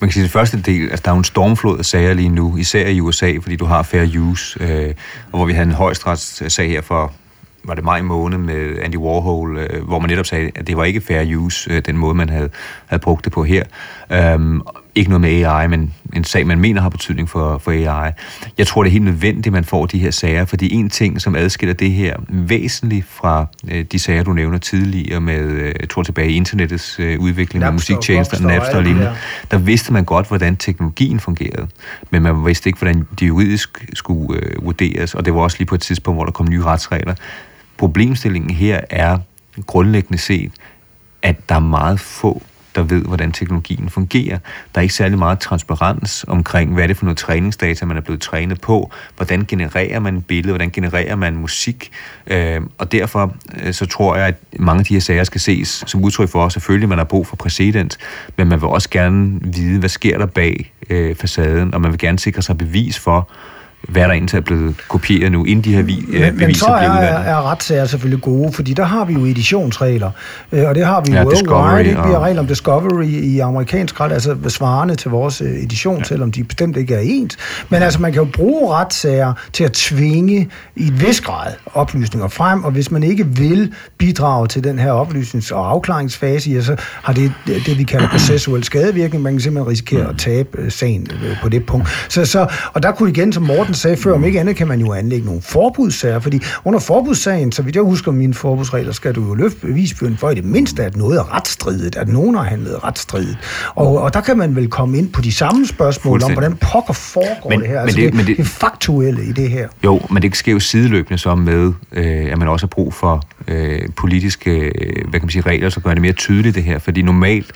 Man kan sige, at det første del, altså der er en stormflod af sager lige nu, især i USA, fordi du har fair use, øh, og hvor vi havde en højstretssag her for var det maj måned med Andy Warhol, øh, hvor man netop sagde, at det var ikke fair use, øh, den måde, man havde, havde brugt det på her. Øhm, ikke noget med AI, men en sag, man mener har betydning for, for AI. Jeg tror, det er helt nødvendigt, at man får de her sager, fordi en ting, som adskiller det her væsentligt fra øh, de sager, du nævner tidligere med, øh, jeg tror tilbage i internettets øh, udvikling med musiktjenester, Napster og lignende, der vidste man godt, hvordan teknologien fungerede, men man vidste ikke, hvordan de juridisk skulle øh, vurderes, og det var også lige på et tidspunkt, hvor der kom nye retsregler. Problemstillingen her er grundlæggende set, at der er meget få der ved, hvordan teknologien fungerer. Der er ikke særlig meget transparens omkring, hvad er det for noget træningsdata, man er blevet trænet på, hvordan genererer man billede, hvordan genererer man musik, øh, og derfor øh, så tror jeg, at mange af de her sager skal ses som udtryk for, at selvfølgelig man har brug for præcedens, men man vil også gerne vide, hvad sker der bag øh, facaden, og man vil gerne sikre sig bevis for, hvad der egentlig er blevet kopieret nu, inden de her vi, øh, Men, men beviser så er, bliver er, er retssager selvfølgelig gode, fordi der har vi jo editionsregler, øh, og det har vi Ja, jo worldwide. Vi har og- regler om Discovery i amerikansk ret, altså svarende til vores øh, edition, ja. selvom de bestemt ikke er ens. Men altså, man kan jo bruge retssager til at tvinge i et vis grad oplysninger frem, og hvis man ikke vil bidrage til den her oplysnings- og afklaringsfase, ja, så har det det, det vi kalder processuel skadevirkning. Man kan simpelthen risikere at tabe øh, sagen øh, på det punkt. Så, så, og der kunne igen, som Morten sagde før, om ikke andet kan man jo anlægge nogle forbudssager, fordi under forbudssagen, så vidt jeg husker mine forbudsregler, skal du jo løfte bevisbyrden for i det mindste, at noget er retsstridigt, at nogen har handlet retsstridigt. Og, og der kan man vel komme ind på de samme spørgsmål om, hvordan pokker foregår Men- det her. men Altså det- det, men det- det faktuelle i det her. Jo, men det sker jo sideløbende så med, øh, at man også har brug for øh, politiske øh, hvad kan man sige, regler, så gør det mere tydeligt det her. Fordi normalt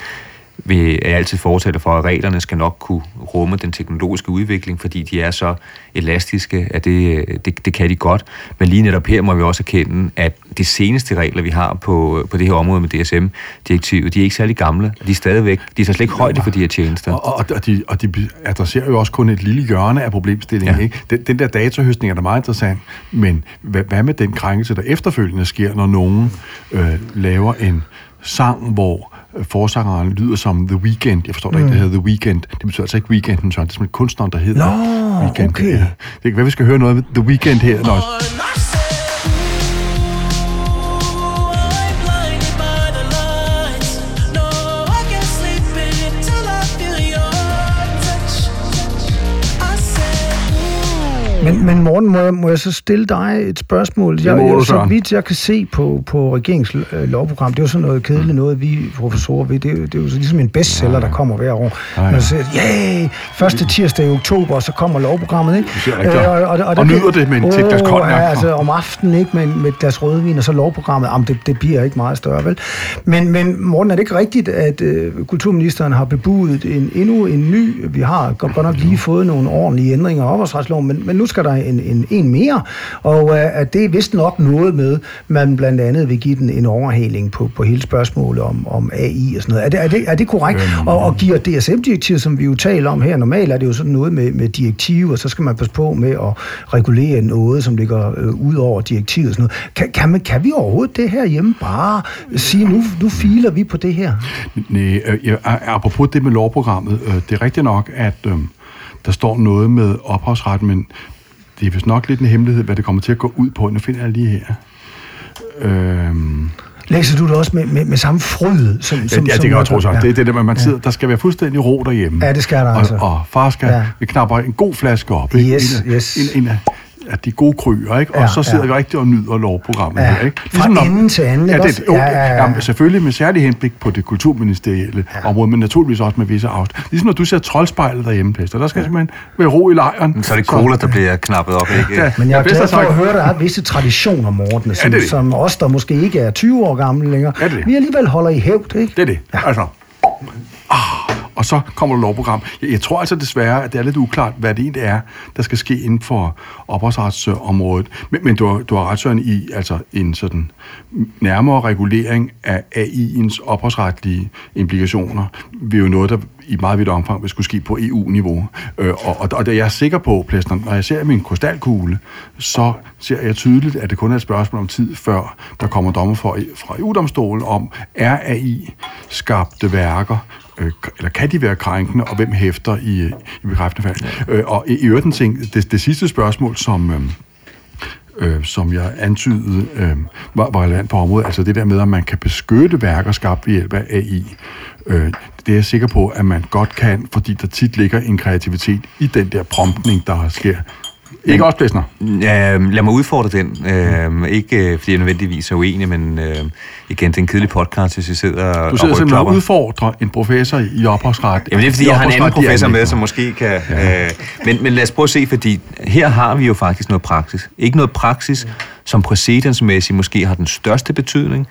vil jeg altid fortælle for, at reglerne skal nok kunne rumme den teknologiske udvikling, fordi de er så elastiske, at det, det, det kan de godt. Men lige netop her må vi også erkende, at de seneste regler, vi har på, på det her område med DSM-direktivet, de er ikke særlig gamle. De er stadigvæk, de er så slet ikke højde for de her tjenester. Og, og, og, de, og de adresserer jo også kun et lille hjørne af problemstillingen. Ja. Ikke? Den, den der datahøstning er da meget interessant, men hvad, hvad med den krænkelse, der efterfølgende sker, når nogen øh, laver en sang, hvor forsangeren lyder som The Weeknd. Jeg forstår da ikke, det hedder The Weeknd. Det betyder altså ikke Weekenden, så det er simpelthen kunstneren, der hedder Nå, Weeknd. okay. Ja. Det kan være, vi skal høre noget af The Weeknd her. Når, Men, men Morten, må jeg, må jeg så stille dig et spørgsmål? Jeg, jeg, så vidt jeg kan se på, på regeringens øh, lovprogram, det er jo sådan noget kedeligt noget, vi professorer ved. Det, er jo- det er jo så ligesom en bestseller, der kommer hver år. Ja, ja. Man siger, yeah, første tirsdag i oktober, så kommer lovprogrammet, ikke? siger rigtigt. Og der nyder det med en- et glas cognac. Ja, altså om aftenen, ikke? Med, med et glas rødvin, og så lovprogrammet. Jamen, det, det bliver ikke meget større, vel? Men, men Morten, er det ikke rigtigt, at øh, kulturministeren har bebudet en, endnu en ny, vi har godt godt nok lige fået nogle ordentlige ændringer af ophavsretsloven, men, men nu skal der en, en, en mere, og øh, at det er vist nok noget med, man blandt andet vil give den en overhaling på, på hele spørgsmålet om, om AI og sådan noget. Er det, er det, er det korrekt? Øhm. Og, og giver DSM-direktivet, som vi jo taler om her, normalt er det jo sådan noget med, med direktiv, og så skal man passe på med at regulere noget, som ligger øh, ud over direktivet og sådan noget. Kan, kan, man, kan vi overhovedet det her hjemme bare sige, nu, nu filer vi på det her? Nej, øh, apropos det med lovprogrammet, øh, det er rigtigt nok, at øh, der står noget med ophavsret, men det er vist nok lidt en hemmelighed, hvad det kommer til at gå ud på. Nu finder jeg lige her. Øh, Læser du det også med, med, med samme fryd? Som, ja, som, ja, det kan jeg tro så. Ja. Det er det der, man sidder, der skal være fuldstændig ro derhjemme. Ja, det skal der og, altså. Og far skal, Ja. knapper en god flaske op. Ikke? Yes, en, yes. En, en af, af de gode kryer, ikke? Og Ja, så sidder ja. vi rigtig og nyder lovprogrammet Ja. her, ikke? Fra når- ende til anden, Ja, det, jo, Ja, ja, ja. Jamen, selvfølgelig med særlig henblik på det kulturministerielle ja. område, men naturligvis også med visse afstand. Ligesom når du ser troldspejlet derhjemme, Pester, der skal ja. simpelthen være ro i lejren. Så er det cola, der bliver knappet op, ikke? Ja. Men jeg er Ja, glad for at høre, at der er visse traditioner, Morten, som, det er det. som os, der måske ikke er 20 år gamle længere, Ja, det det. vi alligevel holder i hævd, ikke? Det er det. Ja. Altså. Ah, og så kommer der lovprogram. Jeg, jeg tror altså desværre, at det er lidt uklart, hvad det egentlig er, der skal ske inden for ophavsretsområdet. Men, men du, har, du har ret Søren, i altså en sådan nærmere regulering af AI'ens ophavsretlige implikationer, vil jo noget, der i meget vidt omfang vil skulle ske på EU-niveau. Øh, og, og, og det er jeg sikker på, Plæsner, når jeg ser min krystalkugle, så ser jeg tydeligt, at det kun er et spørgsmål om tid, før der kommer dommer fra, e fra EU-domstolen om, er AI skabte værker, øh, eller kan de være krænkende, og hvem hæfter i, i bekræftende fald? Øh, og i, i øvrigt en ting, det, det sidste spørgsmål, som... Øh, øh, som jeg antydede, øh, var, var relevant på området. Altså det der med, at man kan beskytte værker skabt ved hjælp af AI. Øh, det er jeg sikker på, at man godt kan, fordi der tit ligger en kreativitet i den der promptning, der sker. Ikke også, Plesner? Ja, lad mig udfordre den. Øh, ikke øh, fordi jeg nødvendigvis er uenig, men øh, igen, det er en kedelig podcast, hvis vi sidder og Du sidder og simpelthen og udfordrer en professor i ophavsret. Jamen det er fordi, jeg har en anden professor med, som måske kan... Ja. Øh, men, men lad os prøve at se, fordi her har vi jo faktisk noget praksis. Ikke noget praksis, som præcedensmæssigt måske har den største betydning,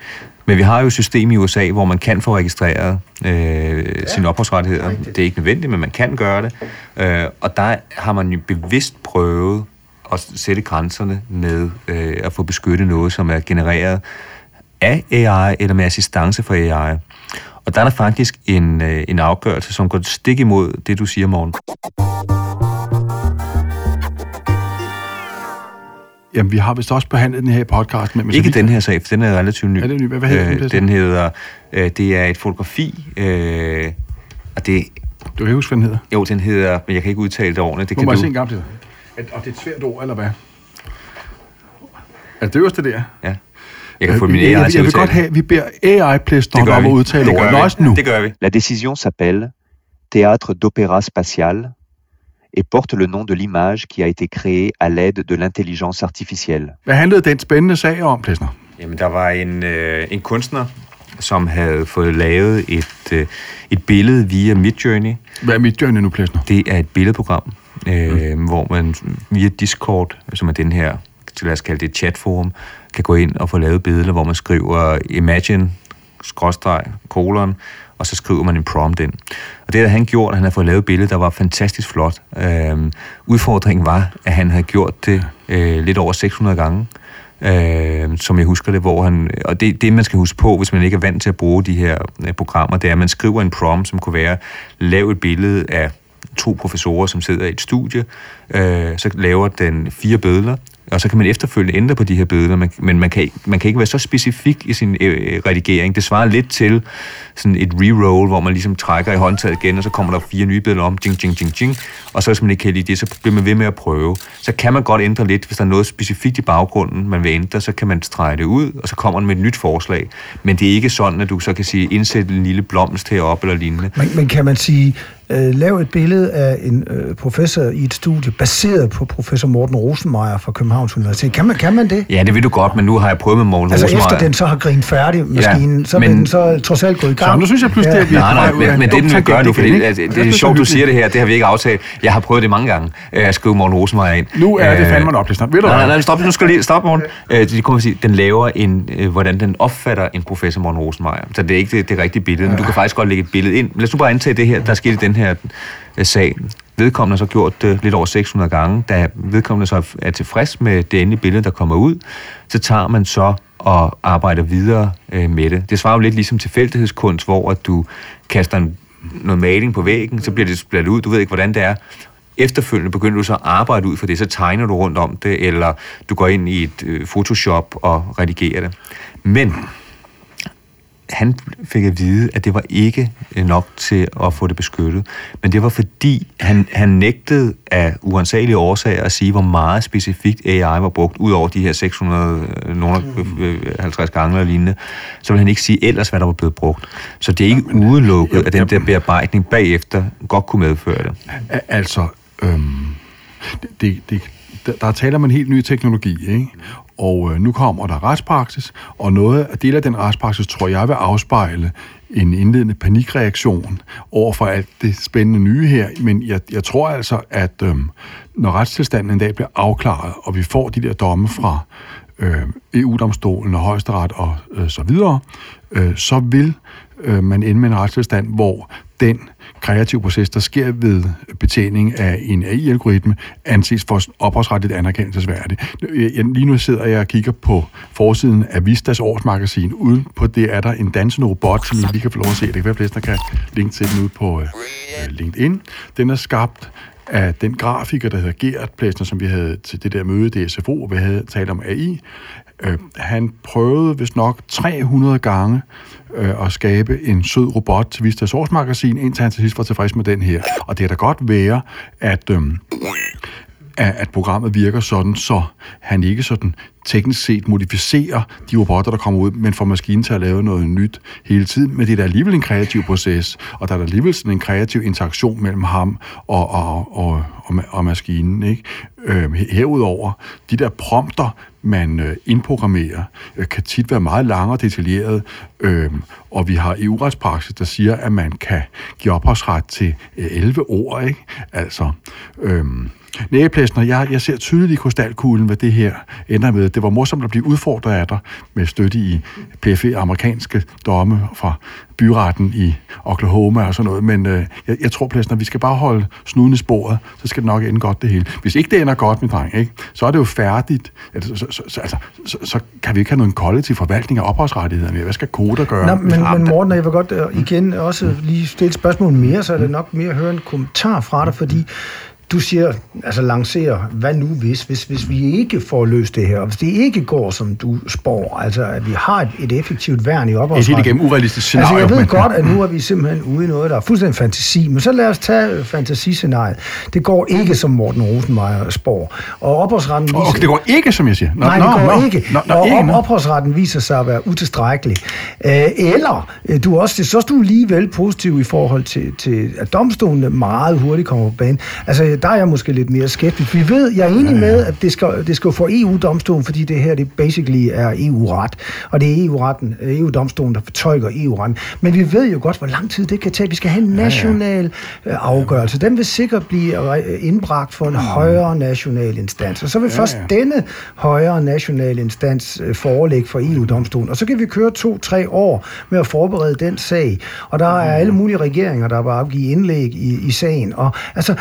men vi har jo et system i USA, hvor man kan få registreret øh, ja, sine ophavsrettigheder. Det er ikke nødvendigt, men man kan gøre det. Øh, og der har man jo bevidst prøvet at sætte grænserne med øh, at få beskyttet noget, som er genereret af AI eller med assistance for AI. Og der er der faktisk en, øh, en afgørelse, som går stik imod det, du siger, Morgen. Jamen, vi har vist også behandlet den her i podcast. Men, Ikke den her sag, for den er relativt ny. Er den ny? Hvad hedder den, Øh, Plæsner? den hedder, øh, det er et fotografi, øh, og det, Du kan ikke huske, hvad den hedder. jo, den hedder, men jeg kan ikke udtale det ordentligt. Det Må kan jeg du. se en gang til? Og det er et svært ord, eller hvad? Er det øverste der? Ja. Jeg kan få Øh, min jeg, AI jeg, jeg at vil godt have, at vi beder Det gør om vi. at udtale Det gør ordet. vi. Det gør vi. La décision s'appelle Théâtre d'opéra spatial et porte le nom de l'image qui a été créée à l'aide de l'intelligence artificielle. Hvad handlede den spændende sag om, Plæsner? Jamen, der var en, øh, en kunstner, som havde fået lavet et, øh, et billede via Midjourney. Hvad er mit journey nu, Plæsner? Det er et billedprogram, øh, mm. hvor man via Discord, som er den her, lad os kalde det et chatforum, kan gå ind og få lavet billeder, hvor man skriver imagine, skråstreg, kolon, og så skriver man en prompt ind. Og det havde han gjort, at han havde fået lavet et billede, der var fantastisk flot. Øhm, udfordringen var, at han havde gjort det øh, lidt over 600 gange, øh, som jeg husker det, hvor han, og det, det man skal huske på, hvis man ikke er vant til at bruge de her øh, programmer, det er, at man skriver en prompt, som kunne være, lav et billede af to professorer, som sidder i et studie, øh, så laver den fire billeder, og så kan man efterfølgende ændre på de her billeder, men, men man, kan, man kan ikke være så specifik i sin øh, redigering. Det svarer lidt til sådan et reroll, hvor man ligesom trækker i håndtaget igen, og så kommer der fire nye billeder om, jing, jing, jing, jing, og så hvis man ikke kan lide det, så bliver man ved med at prøve. Så kan man godt ændre lidt, hvis der er noget specifikt i baggrunden, man vil ændre, så kan man strege det ud, og så kommer man med et nyt forslag. Men det er ikke sådan, at du så kan sige, indsæt en lille blomst heroppe eller lignende. Men, men kan man sige, øh, lav et billede af en øh, professor i et studie, baseret på professor Morten Rosenmeier fra Københavns Universitet. Kan man, kan man det? Ja, det vil du godt, men nu har jeg prøvet med Morten Altså Rosenmeier. efter den så har grinet færdig, maskinen, Ja, så men- den så trods alt gå i gang. Så nu synes jeg pludselig, at vi Nej, nej, af men, en men det, den vil gøre nu, igen, det, ikke? det, er sjovt, du siger det her, det har vi ikke aftalt. Jeg har prøvet det mange gange, øh, at skrive Morten Rosenmeier ind. Nu er det Øh, fandme en oplæsning. Ved du Nej, nej, nej, stop, nu skal lige stoppe, Morten. Øh, de kommer sige, den laver en, øh, hvordan den opfatter en professor Morten Rosenmeier. Så det er ikke det, det rigtige billede, men du kan faktisk godt lægge et billede ind. Lad os nu bare antage det her, der skete i den her øh, sag. Vedkommende har så gjort det lidt over 600 gange. Da vedkommende så er tilfreds med det endelige billede, der kommer ud, så tager man så og arbejder videre øh, med det. Det svarer jo lidt ligesom tilfældighedskunst, hvor at du kaster en, noget maling på væggen, så bliver det splattet ud, du ved ikke, hvordan det er. Efterfølgende begynder du så at arbejde ud for det, så tegner du rundt om det, eller du går ind i et øh, Photoshop og redigerer det. Men han fik at vide, at det var ikke øh, nok til at få det beskyttet. Men det var fordi, han, han nægtede af uansagelige årsager at sige, hvor meget specifikt AI var brugt, ud over de her 650 gange eller lignende. Så ville han ikke sige ellers, hvad der var blevet brugt. Så det er ikke udelukket, at den der bearbejdning bagefter godt kunne medføre det. Al- Altså, øhm, det, det, der, der er tale om en helt ny teknologi, ikke? Og øh, nu kommer der retspraksis, og noget af del af den retspraksis, tror jeg, vil afspejle en indledende panikreaktion over for alt det spændende nye her. Men jeg, jeg tror altså, at øh, når retstilstanden en dag bliver afklaret, og vi får de der domme fra øh, EU-domstolen og højesteret og øh, så videre, øh, så vil øh, man ende med en retstilstand, hvor den kreative proces, der sker ved betjening af en AI-algoritme, anses for ophavsretligt anerkendelsesværdigt. Jeg- Lige nu sidder jeg og kigger på forsiden af Vistas årsmagasin. Uden på det er der en dansende robot, som I lige kan få lov at se. Det kan være, at kan linke til den ud på øh, øh, LinkedIn. Den er skabt af den grafiker, der hedder Gert Plæsner, som vi havde til det der møde i DSFO, hvor vi havde talt om AI. Øh, han prøvede vist nok 300 gange øh, at skabe en sød robot til Vistas årsmagasin, indtil han til sidst var tilfreds med den her. Og det er da godt være, at... Øh, at, at programmet virker sådan, så han ikke sådan teknisk set modificerer de robotter, der kommer ud, men får maskinen til at lave noget nyt hele tiden. Men det er da alligevel en kreativ proces, og der er da alligevel sådan en kreativ interaktion mellem ham og, og, og, og, og maskinen. Ikke? Øh, herudover, de der prompter, man øh, indprogrammerer, øh, kan tit være meget lange og detaljerede, øh, og vi har EU-retspraksis, der siger, at man kan give ophavsret til øh, 11 ord. Ikke? Altså, øh, Nægeplæsner, jeg, jeg ser tydeligt i krystalkuglen, hvad det her ender med. Det var morsomt at blive udfordret af dig med støtte i PFE, amerikanske domme fra byretten i Oklahoma og sådan noget. Men øh, jeg, jeg tror, Plæsner, vi skal bare holde snuden i sporet, så skal det nok ende godt det hele. Hvis ikke det ender godt, min dreng, ikke, så er det jo færdigt. Altså, så, så, så, altså, så, så kan vi ikke have nogen kollektiv forvaltning af ophavsrettigheder mere. Hvad skal koder gøre? Nå, men, men Morten, jeg vil godt øh, igen også lige stille et spørgsmål mere, så er det nok mere at høre en kommentar fra dig, fordi du siger, altså lancerer, hvad nu hvis, hvis, hvis vi ikke får løst det her, og hvis det ikke går, som du spår, altså at vi har et, et effektivt værn i ophavsretten. Jeg siger det gennem urealistisk scenario. Altså jeg ved men- godt, at nu er vi simpelthen ude i noget, der er fuldstændig fantasi, men så lad os tage fantasiscenariet. Det går ikke, som Morten Rosenmeier spår. Og ophavsretten viser... Okay, det går ikke, som jeg siger. Nå, Nej, nå, det går nå, ikke. Nå, nå, og ikke, op- nå. ophavsretten viser sig at være utilstrækkelig. Øh, eller, øh, du er også, så er du alligevel positiv i forhold til, til at domstolene meget hurtigt kommer på banen. Altså, der er jeg måske lidt mere skeptisk. Vi ved, jeg er enig med, at det skal, det skal for EU-domstolen, fordi det her, det basically er EU-ret. Og det er EU-retten, øh, EU-domstolen, der fortolker EU-retten. Men vi ved jo godt, hvor lang tid det kan tage. Vi skal have en national øh, afgørelse. Den vil sikkert blive øh, indbragt for en højere national instans. Og så vil først denne højere national instans forelægge for EU-domstolen. Og så kan vi køre to-tre år med at forberede den sag. Og der er alle mulige regeringer, der vil afgive indlæg i, i sagen. Og altså,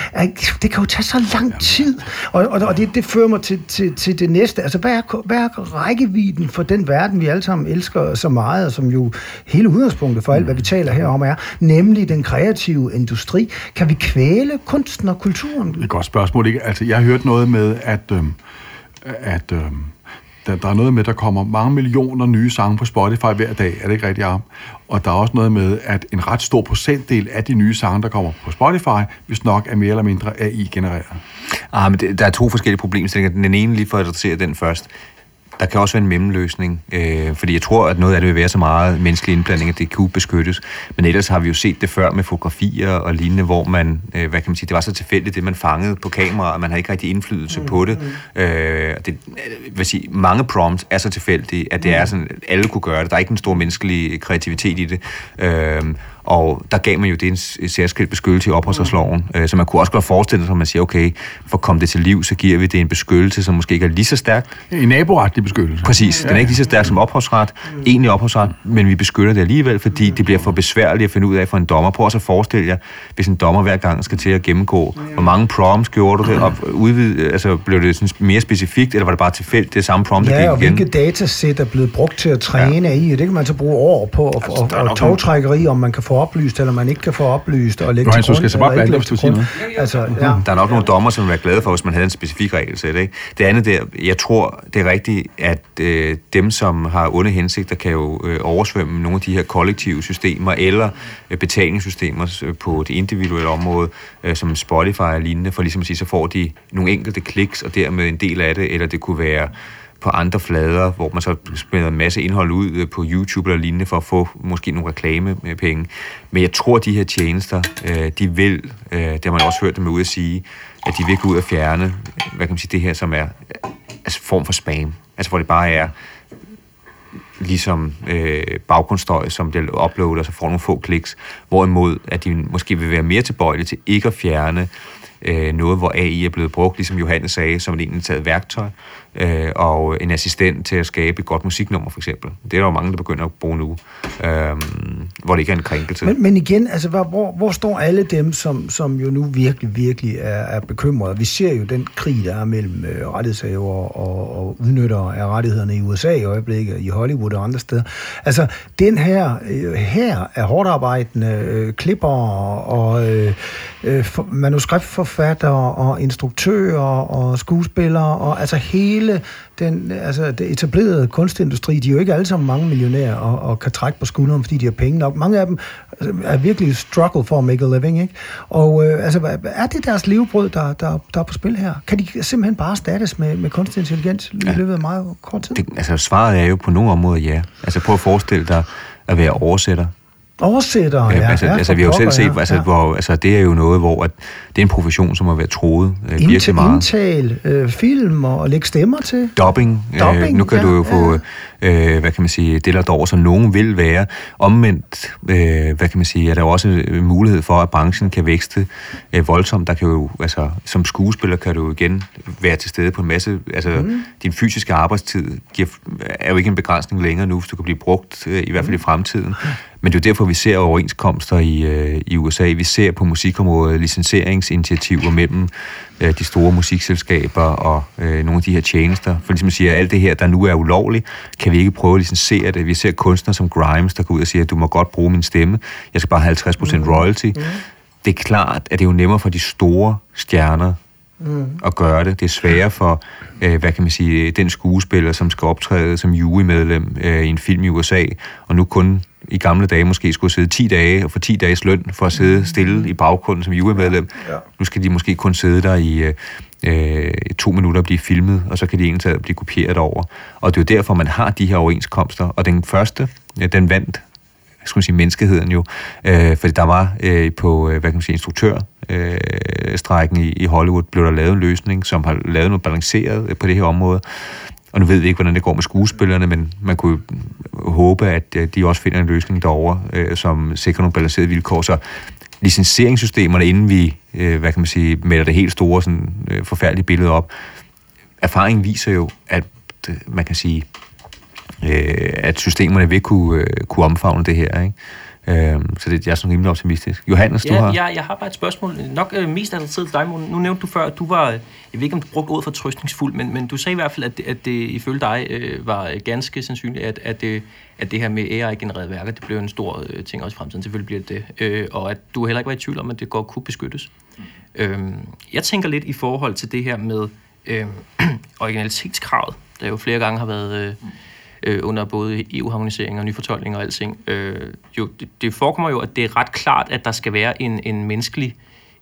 det kan jo tage så lang tid. Og, og, og det, det fører mig til, til, til det næste. Altså, hvad er, hvad er rækkevidden for den verden, vi alle sammen elsker så meget, og som jo hele udgangspunktet for alt, hvad vi taler her om, er, nemlig den kreative industri. Kan vi kvæle kunsten og kulturen? Det er et godt spørgsmål. Ikke? Altså, jeg har hørt noget med, at, øhm, at øhm, der, der er noget med, at der kommer mange millioner nye sange på Spotify hver dag. Er det ikke rigtigt, Arm? Og der er også noget med, at en ret stor procentdel af de nye sange, der kommer på Spotify, hvis nok er mere eller mindre AI-genereret. Ah, men det, der er to forskellige problemstillinger. Den ene, lige for at adressere den først. Der kan også være en mellemløsning, øh, fordi jeg tror, at noget af det vil være så meget menneskelig indblanding, at det kunne beskyttes. Men ellers har vi jo set det før med fotografier og lignende, hvor man, øh, hvad kan man sige, det var så tilfældigt, det man fangede på kamera, og man havde ikke rigtig indflydelse mm, på det. Øh, og det øh, vil sige, mange prompts er så tilfældige, at det er sådan, at alle kunne gøre det. Der er ikke en stor menneskelig kreativitet i det. Øh, og der gav man jo det en særskilt beskyttelse i ophavsretsloven. Øh, så man kunne også godt forestille sig, at man siger, okay, for at komme det til liv, så giver vi det en beskyttelse, som måske ikke er lige så stærk, En naboretlig beskyttelse. Præcis. Den er ikke lige så stærk som ophavsret, egentlig ophavsret, men vi beskytter det alligevel, fordi det bliver for besværligt at finde ud af for en dommer. Prøv også at forestille jer, hvis en dommer hver gang skal til at gennemgå, hvor mange prompts gjorde du det, og udvide, altså blev det sådan mere specifikt, eller var det bare tilfældigt, det samme prompt, der Ja, og igen? hvilke datasæt er blevet brugt til at træne ja. i, det kan man så bruge år på, og, Altså, og, og togtrækkeri, om man kan få oplyst, eller man ikke kan få oplyst, og lægge Johannes, til du grund, skal så bare hvis til du siger grund. Altså, ja. Der er nok nogle dommer, som vil være glade for, hvis man havde en specifik regelsæt. Ikke? Det andet der, jeg tror, det er rigtigt, at øh, dem, som har onde hensigter, kan jo øh, oversvømme nogle af de her kollektive systemer eller øh, betalingssystemer øh, på det individuelle område, øh, som Spotify og lignende, for ligesom at sige, så får de nogle enkelte kliks, og dermed en del af det, eller det kunne være på andre flader, hvor man så smider en masse indhold ud øh, på YouTube eller lignende for at få måske nogle reklamepenge. Men jeg tror, at de her tjenester, øh, de vil, øh, det har man også hørt dem ud at sige, at de vil gå ud og fjerne, hvad kan man sige, det her, som er altså form for spam. Altså hvor det bare er ligesom øh, baggrundsstøj, som det uploader, og så får nogle få kliks, hvorimod at de måske vil være mere tilbøjelige til ikke at fjerne øh, noget, hvor AI er blevet brugt, ligesom Johannes sagde, som et egentlig taget værktøj, øh, og en assistent til at skabe et godt musiknummer, for eksempel. Det er der jo mange, der begynder at bruge nu, øh, hvor det ikke er en krænkelse. Men, men igen, altså, hvor, hvor, står alle dem, som, som jo nu virkelig, virkelig er, er bekymrede? Vi ser jo den krig, der er mellem øh, rettighedshaver og, og udnyttere af rettighederne i USA i øjeblikket, i Hollywood og andre steder. Altså, den her, øh, her er hårdt arbejdende øh, klipper og øh, øh, for, manuskriptforfattere og instruktører og skuespillere og altså hele den altså, det etablerede kunstindustri, de er jo ikke alle sammen mange millionærer og, og kan trække på skulderen, fordi de har penge nok. Mange af dem altså, er virkelig struggle for at make a living, ikke? Og øh, altså, er det deres levebrød, der, der, der er på spil her? Kan de simpelthen bare erstattes med, med kunstig intelligens i løbet af meget kort tid? Det, altså svaret er jo på nogle områder ja. Altså prøv at forestille dig at være oversætter. Oversætter, ja. Ja, altså, ja, altså vi har jo selv set, ja, altså, ja. hvor, altså, det er jo noget, hvor at, det er en profession, som har været troet øh, virkelig Indtal, meget. indtal øh, film og lægge stemmer til. Dubbing. Dubbing, øh, nu kan ja, du jo få, øh, hvad kan man sige, det der over, som nogen vil være. Omvendt, øh, hvad kan man sige, er der jo også øh, mulighed for, at branchen kan vækste øh, voldsomt. Der kan jo, altså, som skuespiller kan du igen være til stede på en masse, altså, mm. din fysiske arbejdstid giver, er jo ikke en begrænsning længere nu, hvis du kan blive brugt, øh, i hvert fald i fremtiden. Men det er jo derfor, vi ser overenskomster i, øh, i USA. Vi ser på musikområdet licenseringsinitiativer mellem øh, de store musikselskaber og øh, nogle af de her tjenester. For ligesom at sige, at alt det her, der nu er ulovligt, kan vi ikke prøve at licensere det. Vi ser kunstnere som Grimes, der går ud og siger, at du må godt bruge min stemme. Jeg skal bare have 50% royalty. det er klart, at det er jo nemmere for de store stjerner mm. at gøre det. Det er sværere for, øh, hvad kan man sige, den skuespiller, som skal optræde som jurymedlem øh, i en film i USA, og nu kun i gamle dage måske skulle sidde 10 dage og få 10 dages løn for at sidde stille i baggrunden som jurymedlem. Ja. Nu skal de måske kun sidde der i øh, to minutter og blive filmet, og så kan de egentlig blive kopieret over. Og det er jo derfor, man har de her overenskomster. Og den første, ja, den vandt skulle sige, menneskeheden jo. Øh, fordi der var øh, på, øh, hvad kan man sige, instruktør øh, strækken i, i Hollywood, blev der lavet en løsning, som har lavet noget balanceret øh, på det her område. Og nu ved vi ikke, hvordan det går med skuespillerne, men man kunne håbe, at øh, de også finder en løsning derovre, øh, som sikrer nogle balancerede vilkår. Så licenseringssystemerne, inden vi, øh, hvad kan man sige, melder det helt store, sådan, øh, forfærdelige billede op, erfaringen viser jo, at øh, man kan sige, øh, at systemerne vil kunne, øh, kunne omfavne det her. Ikke? Øh, så det, jeg er sådan rimelig optimistisk. Johannes, ja, du har... Ja, jeg har bare et spørgsmål. Nok øh, mest adresseret til dig, Morten. Nu nævnte du før, at du var, jeg ved ikke, om du brugte ordet for trøstningsfuld, men, men du sagde i hvert fald, at, det, at det ifølge dig øh, var ganske sandsynligt, at, at, det, at det her med AI-genererede værker, det blev en stor øh, ting også i fremtiden. Selvfølgelig bliver det det. Øh, og at du heller ikke var i tvivl om, at det godt kunne beskyttes. Mm. Øh, jeg tænker lidt i forhold til det her med øh, originalitetskravet, der jo flere gange har været... Øh, øh, under både EU-harmonisering og nyfortolkning og alting. Øh, jo, det, det forekommer jo, at det er ret klart, at der skal være en, en menneskelig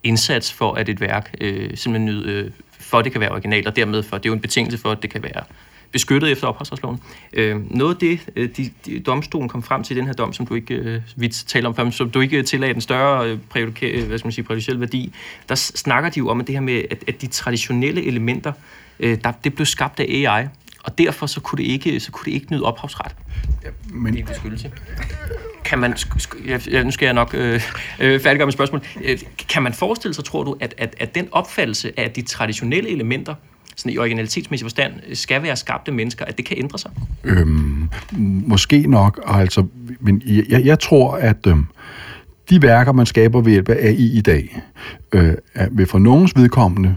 indsats for, at et værk øh, simpelthen nyde, øh, for at det kan være originalt, og dermed for, det er jo en betingelse for, at det kan være beskyttet efter ophavsretsloven. Øh, noget af det, øh, de, de, domstolen kom frem til i den her dom, som du ikke øh, vidt taler om før, som du ikke tillagde den større øh, øh, hvad skal man sige, præjudiciel værdi, der snakker de jo om at det her med, at, at de traditionelle elementer, øh, der, det blev skabt af AI, og derfor så kunne det ikke, så kunne det ikke nyde ophavsret. Ja, men... Det er en beskyttelse. Kan man, ja, nu skal jeg nok øh, øh, færdiggøre med spørgsmål. Øh, kan man forestille sig, tror du, at, at, at den opfattelse af de traditionelle elementer, sådan i originalitetsmæssig forstand, skal være skabte mennesker, at det kan ændre sig? Øhm, måske nok, altså, men jeg, jeg tror, at øhm, de værker, man skaber ved hjælp af AI i dag, øh, vil for nogens vedkommende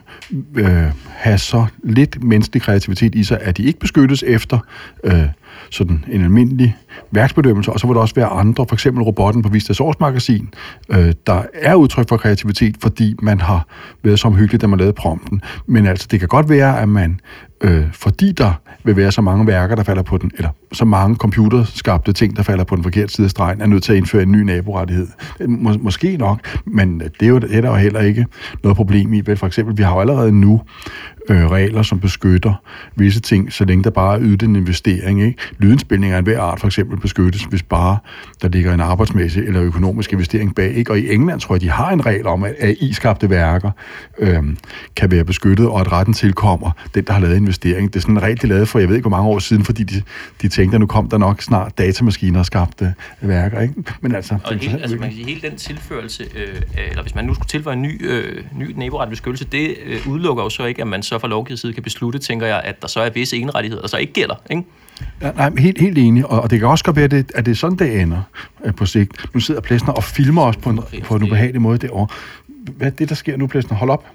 øh, have så lidt menneskelig kreativitet i sig, at de ikke beskyttes efter øh, sådan en almindelig værksbedømmelse, og så vil der også være andre, for eksempel robotten på Vistas årsmagasin, øh, der er udtryk for kreativitet, fordi man har været så omhyggeligt, da man lavede prompten. Men altså, det kan godt være, at man, øh, fordi der vil være så mange værker, der falder på den, eller så mange computerskabte ting, der falder på den forkerte side af stregen, er nødt til at indføre en ny naborettighed. Øh, Mås- måske nok, men det er, jo, det er der jo heller ikke noget problem i. For eksempel, vi har jo allerede nu øh, regler, som beskytter visse ting, så længe der bare er ydet en investering. Ikke? Lydindspilning af enhver art for eksempel beskyttes, hvis bare der ligger en arbejdsmæssig eller økonomisk investering bag. Ikke? Og i England tror jeg, de har en regel om, at AI-skabte værker øh, kan være beskyttet, og at retten tilkommer den, der har lavet investering. Det er sådan en regel, de lavede for, jeg ved ikke hvor mange år siden, fordi de, de tænkte, at nu kom der nok snart datamaskiner og skabte værker. Ikke? Men altså, og hele, altså man kan sige, hele den tilførelse, øh, eller hvis man nu skulle tilføje en ny, øh, ny naboret beskyttelse, det øh, udelukker jo så ikke, at man så fra lovgivet side kan beslutte, tænker jeg, at der så er visse enrettigheder, der så ikke gælder. Ikke? Ja, nej, helt, helt enig, og, og det kan også godt være, at det, at det er sådan, det ender øh, på sigt. Nu sidder Plæsner og filmer os på en, på en ubehagelig måde derovre. Hvad er det, der sker nu, Plæsner? Hold op.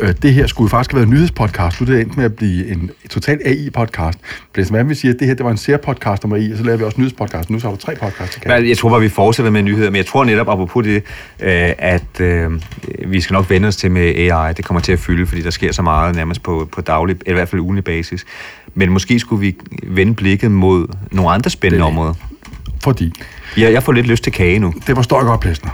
Øh, det her skulle faktisk have været en nyhedspodcast. Nu er det endt med at blive en total AI-podcast. Blæs, hvad vi siger, at det her det var en sær-podcast om AI, og så laver vi også nyhedspodcast. Nu så har du tre podcasts. Jeg, jeg tror bare, vi fortsætter med nyheder, men jeg tror netop, apropos det, øh, at øh, vi skal nok vende os til med AI. Det kommer til at fylde, fordi der sker så meget nærmest på, på daglig, eller i hvert fald ugenlig basis. Men måske skulle vi vende blikket mod nogle andre spændende områder. Fordi? Ja, jeg får lidt lyst til kage nu. Det forstår jeg godt, Plæsner.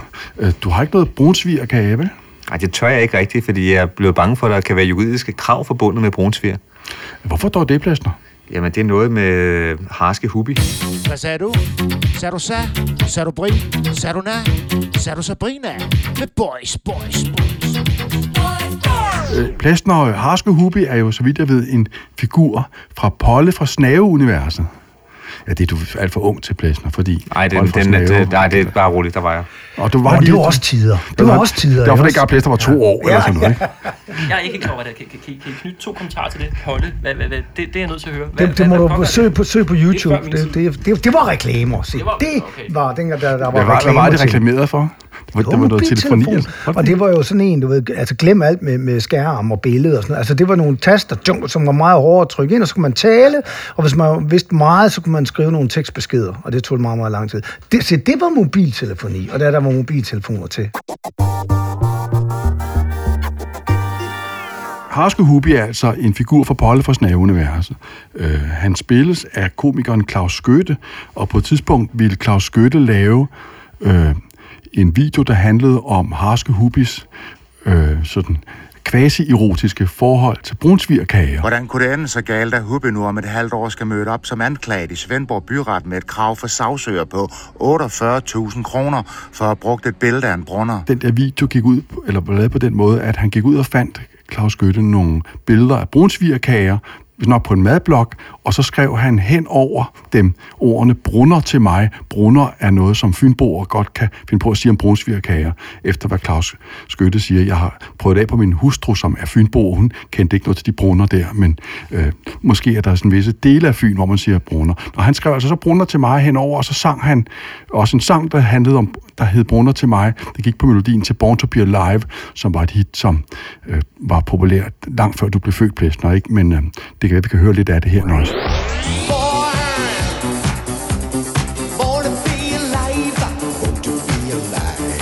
Du har ikke noget brunsvig og kage, vel? Nej, det tør jeg ikke rigtigt, fordi jeg er blevet bange for, at der kan være juridiske krav forbundet med brunsvir. Hvorfor dog det, Plæsner? Jamen, det er noget med harske hubi. Hvad sagde du? Sagde du sa? Sagde du bri? Sagde du na? Sagde du Sabrina? Med boys, boys, boys. Øh, Plæsner og harske hubi er jo, så vidt jeg ved, en figur fra Polle fra Snave-universet. Ja, det er du alt for ung til Plæsner, fordi... Nej, den, den, den, nej, det er bare roligt, der var jeg. Og du var lige, det var også tider. Det, det var, også tider. Det var fordi, at Plæsner var to ja. år, ja. eller sådan noget, ikke? Jeg er ikke klar over det. Kan, kan, kan, kan I knytte to kommentarer til det? Polle, hvad, hvad, hvad, det, det er jeg nødt til at høre. Hvad, det, det må du søge på, søge på YouTube. Det, det, det, det, det var reklamer, se. Det var, okay. det var dengang, der, der var, hvad var, reklamer Hvad var det reklameret for? Var, Det der var noget telefoni. Og det var jo sådan en, du ved, altså glem alt med, med skærm og billeder og sådan noget. Altså det var nogle taster, som var meget hårde at trykke ind, og så kunne man tale, og hvis man vidste meget, så kunne man skrive nogle tekstbeskeder, og det tog meget, meget lang tid. Det, så det var mobiltelefoni, og der, der var mobiltelefoner til. Harske Hubi er altså en figur fra Polle fra Snave-universet. Øh, han spilles af komikeren Claus Skøtte, og på et tidspunkt ville Claus Skøtte lave øh, en video, der handlede om Harske Hubis øh, sådan quasi-erotiske forhold til brunsvigerkager. Hvordan kunne det ende så galt, at Hubbe nu om et halvt år skal møde op som anklaget i Svendborg Byret med et krav for sagsøger på 48.000 kroner for at have brugt et billede af en brunner? Den der video gik ud, eller var lavet på den måde, at han gik ud og fandt Claus Gøtte nogle billeder af brunsvigerkager, nok på en madblok, og så skrev han hen over dem ordene brunner til mig. Brunner er noget, som fynboer godt kan finde på at sige om brunsvigerkager, efter hvad Claus Skytte siger. Jeg har prøvet af på min hustru, som er fynbo, hun kendte ikke noget til de brunner der, men øh, måske er der sådan visse dele af Fyn, hvor man siger brunner. Og han skrev altså så brunner til mig henover, og så sang han også en sang, der handlede om, der hed Brunner til mig. Det gik på melodien til Born to be Alive, som var et hit, som øh, var populært langt før du blev født, Plæsner, ikke? Men øh, det kan være, vi kan høre lidt af det her nu også. Born to be alive. Be alive.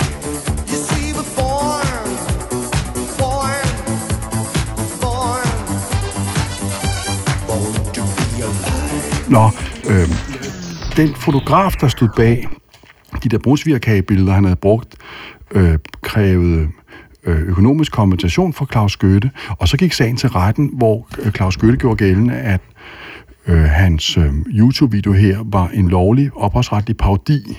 You see, be alive. Nå, øh, den fotograf, der stod bag de der brunsvigerkagebilleder, han havde brugt, øh, krævede øh, økonomisk kompensation for Claus Gøtte, og så gik sagen til retten, hvor øh, Claus Gøtte gjorde gældende, at øh, hans øh, YouTube-video her var en lovlig ophavsretlig parodi,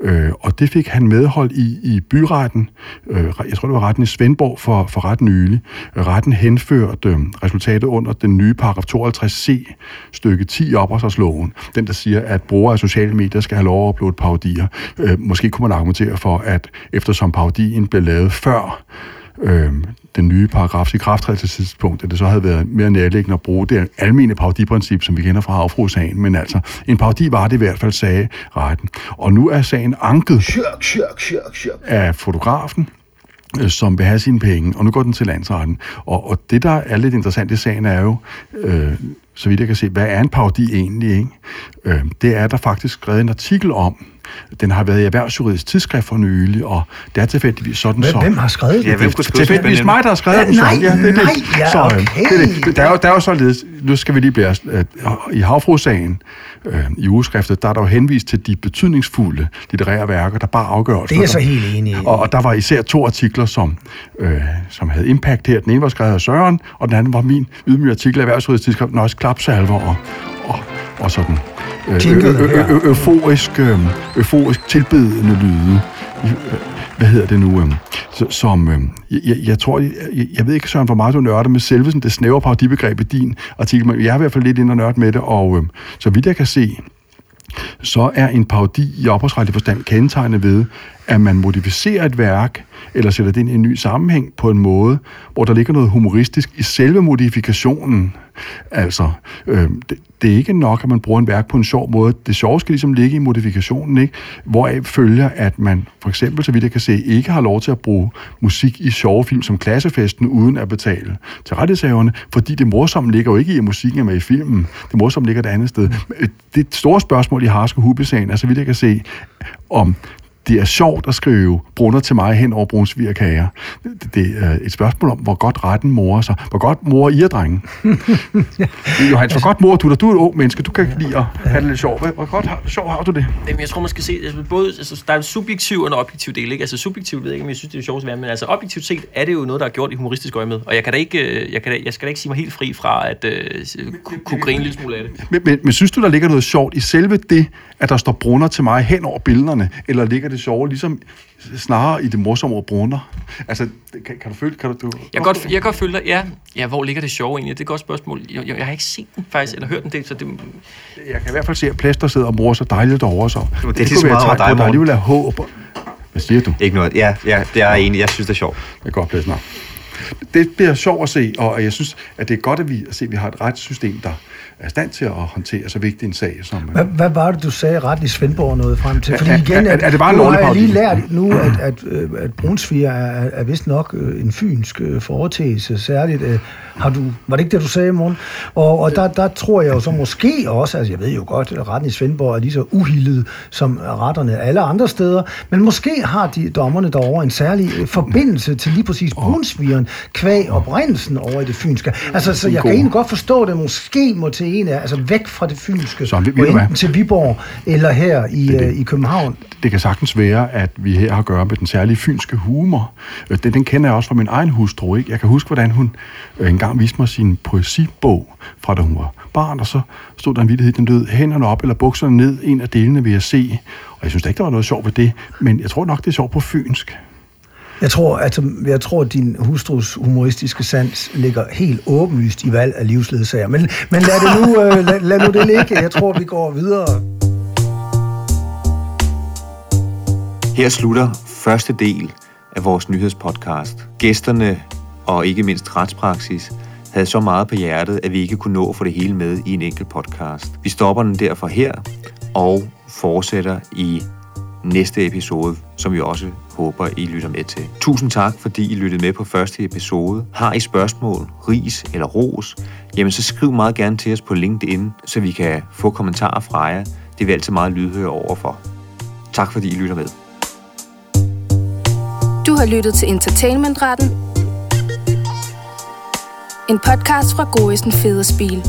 øh, og det fik han medhold i i byretten. Øh, jeg tror, det var retten i Svendborg for, for ret nylig. Retten henførte øh, resultatet under den nye paragraf 52c, stykke 10 i ophavsretsloven, den der siger, at brugere af sociale medier skal have lov at uploade parodier. Øh, måske kunne man argumentere for, at eftersom parodien blev lavet før øh, den nye paragrafs ikrafttrædelsestidspunkt, at det så havde været mere nærliggende at bruge det almene parodiprincip, som vi kender fra havfruesagen, men altså, en parodi var det i hvert fald, sagde retten. Og nu er sagen anket Sjørk, sjørk, sjørk, sjørk. af fotografen, øh, som vil have sine penge, og nu går den til landsretten. Og, og det, der er lidt interessant i sagen, er jo, øh, så vidt jeg kan se, hvad er en parodi egentlig? Ikke? Øh, det er der faktisk skrevet en artikel om. Den har været i erhvervsjuridisk tidsskrift for nylig, og det er tilfældigvis sådan Hvem, så... hvem har skrevet det? Ja, hvem skulle Tilfældigvis det? mig, der har skrevet Ja, den. så. nej, det er det. nej, ja, så, øh, okay. det, er det. Der, er, jo- der er jo således, nu skal vi lige blive, øh, i havfruesagen, øh, i ugeskriftet, der er der jo henvist til de betydningsfulde litterære værker, der bare afgør. Det er jeg så helt enig i. Og, og der var især to artikler, som, øh, som havde impact her. Den ene var skrevet af Søren, og den anden var min ydmyge artikel af erhvervsrådets tidsskrift, Nøjes Klapsalver og, og, sådan øh, euforisk, øh, euforisk tilbedende lyde. Øh, Hvad hedder det nu? øh, så- Som, øh, jeg, jeg, tror, jeg, jeg ved ikke, Søren, hvor meget du nørder med selve sådan, det snævre parodibegreb i din artikel, men jeg er i hvert fald lidt inde og nørde med det, og øh, så vidt jeg kan se, så er en parodi i ophavsretlig forstand kendetegnet ved, at man modificerer et værk, eller sætter det ind i en ny sammenhæng på en måde, hvor der ligger noget humoristisk i selve modifikationen. Altså, øh, det, det er ikke nok, at man bruger en værk på en sjov måde. Det sjove skal ligesom ligge i modifikationen, ikke? hvoraf følger, at man for eksempel, så vidt jeg kan se, ikke har lov til at bruge musik i sjove film som Klassefesten, uden at betale til rettighedshaverne, fordi det morsomme ligger jo ikke i, at musikken er med i filmen. Det morsomme ligger et andet sted. Øh, det store spørgsmål i Harske Hubbesagen er, så vidt jeg kan se, om det er sjovt at skrive brunner til mig hen over brunsvigerkager. Det, det er et spørgsmål om, hvor godt retten morer sig. Hvor godt morer I er, drenge? Johannes, hvor godt morer du dig? Du er et ung menneske, du kan ikke lide at have det lidt sjovt. Hvor- godt har, sjov har du det? Jamen, jeg tror, man skal se, altså, både, altså, der er en subjektiv og en objektiv del, ikke? Altså, subjektivt ved jeg ikke, om jeg synes, det er sjovt at være, men altså, objektivt set er det jo noget, der er gjort i humoristisk øje med, og jeg kan da ikke, øh, jeg, kan da, jeg skal da ikke sige mig helt fri fra at øh, kunne, kunne grine en lille smule af det. Men, men, men synes du, der ligger noget sjovt i selve det, at der står brunner til mig hen over billederne, eller ligger det sjove ligesom snarere i det morsomme ord brunner? Altså, det- kan, kan du føle... Kan du, du, Jeg kan godt, jeg kan godt føle dig, ja, ja, hvor ligger det sjove egentlig? Det er et godt spørgsmål. Jeg, jeg, jeg har ikke set den faktisk, eller hørt den del, så det, Jeg kan i hvert fald se, at Plaster sidder og morer så dejligt derovre, så det er kunne lige så være meget et over dig, der Morten. alligevel er håb. Hvad siger du? Ikke noget. Ja, ja, det er jeg enig. Jeg synes, det er sjovt. Det er godt, Plaster. det bliver sjovt at se, og jeg synes, at det er godt at, vi, at se, at vi har et retssystem, der er i stand til at håndtere så vigtig en sag som... Hvad, hvad var det, du sagde ret i Svendborg noget frem til? Fordi igen, er- at, er det en nu har jeg lige lært nu, at, at, øh, at brunsviger er, er vist nok øh, en fynsk øh, foretagelse, særligt. Har du, var det ikke det, du sagde, morgen? Og, og der, der tror jeg jo så måske også, altså jeg ved jo godt, at retten i Svendborg er lige så uhildet som retterne alle andre steder, men måske har de dommerne derovre en særlig forbindelse til lige præcis brunsvigeren, kvæg oprindelsen over i det fynske. Altså, så jeg kan egentlig godt forstå, at det måske må til en af, altså væk fra det fynske, Så, og hvad? enten til Viborg eller her i, Det er det. øh, i København. det kan sagtens være, at vi her har at gøre med den særlige fynske humor. Øh, Den, den kender jeg også fra min egen hustru. Ikke? Jeg kan huske, hvordan hun øh, engang viste mig sin poesibog fra da hun var barn, og så stod der en vittighed, den lød hænderne op eller bukserne ned, en af delene vil jeg se. Og jeg synes da ikke, der var noget sjovt ved det, men jeg tror nok, det er sjovt på fynsk. Jeg tror, at jeg tror, at din hustrus humoristiske sans ligger helt åbenlyst i valg af livsledsager. Men, men lad, det nu, øh, lad, lad nu det ligge. Jeg tror, vi går videre. Her slutter første del af vores nyhedspodcast. Gæsterne og ikke mindst retspraksis havde så meget på hjertet, at vi ikke kunne nå at få det hele med i en enkelt podcast. Vi stopper den derfor her og fortsætter i næste episode, som vi også håber, I lytter med til. Tusind tak, fordi I lyttede med på første episode. Har I spørgsmål, ris eller ros, jamen så skriv meget gerne til os på LinkedIn, så vi kan få kommentarer fra jer. Det er vi altid meget lydhøre overfor. Tak fordi I lytter med. Du har lyttet til Entertainmentretten. En podcast fra Goisen Federspil.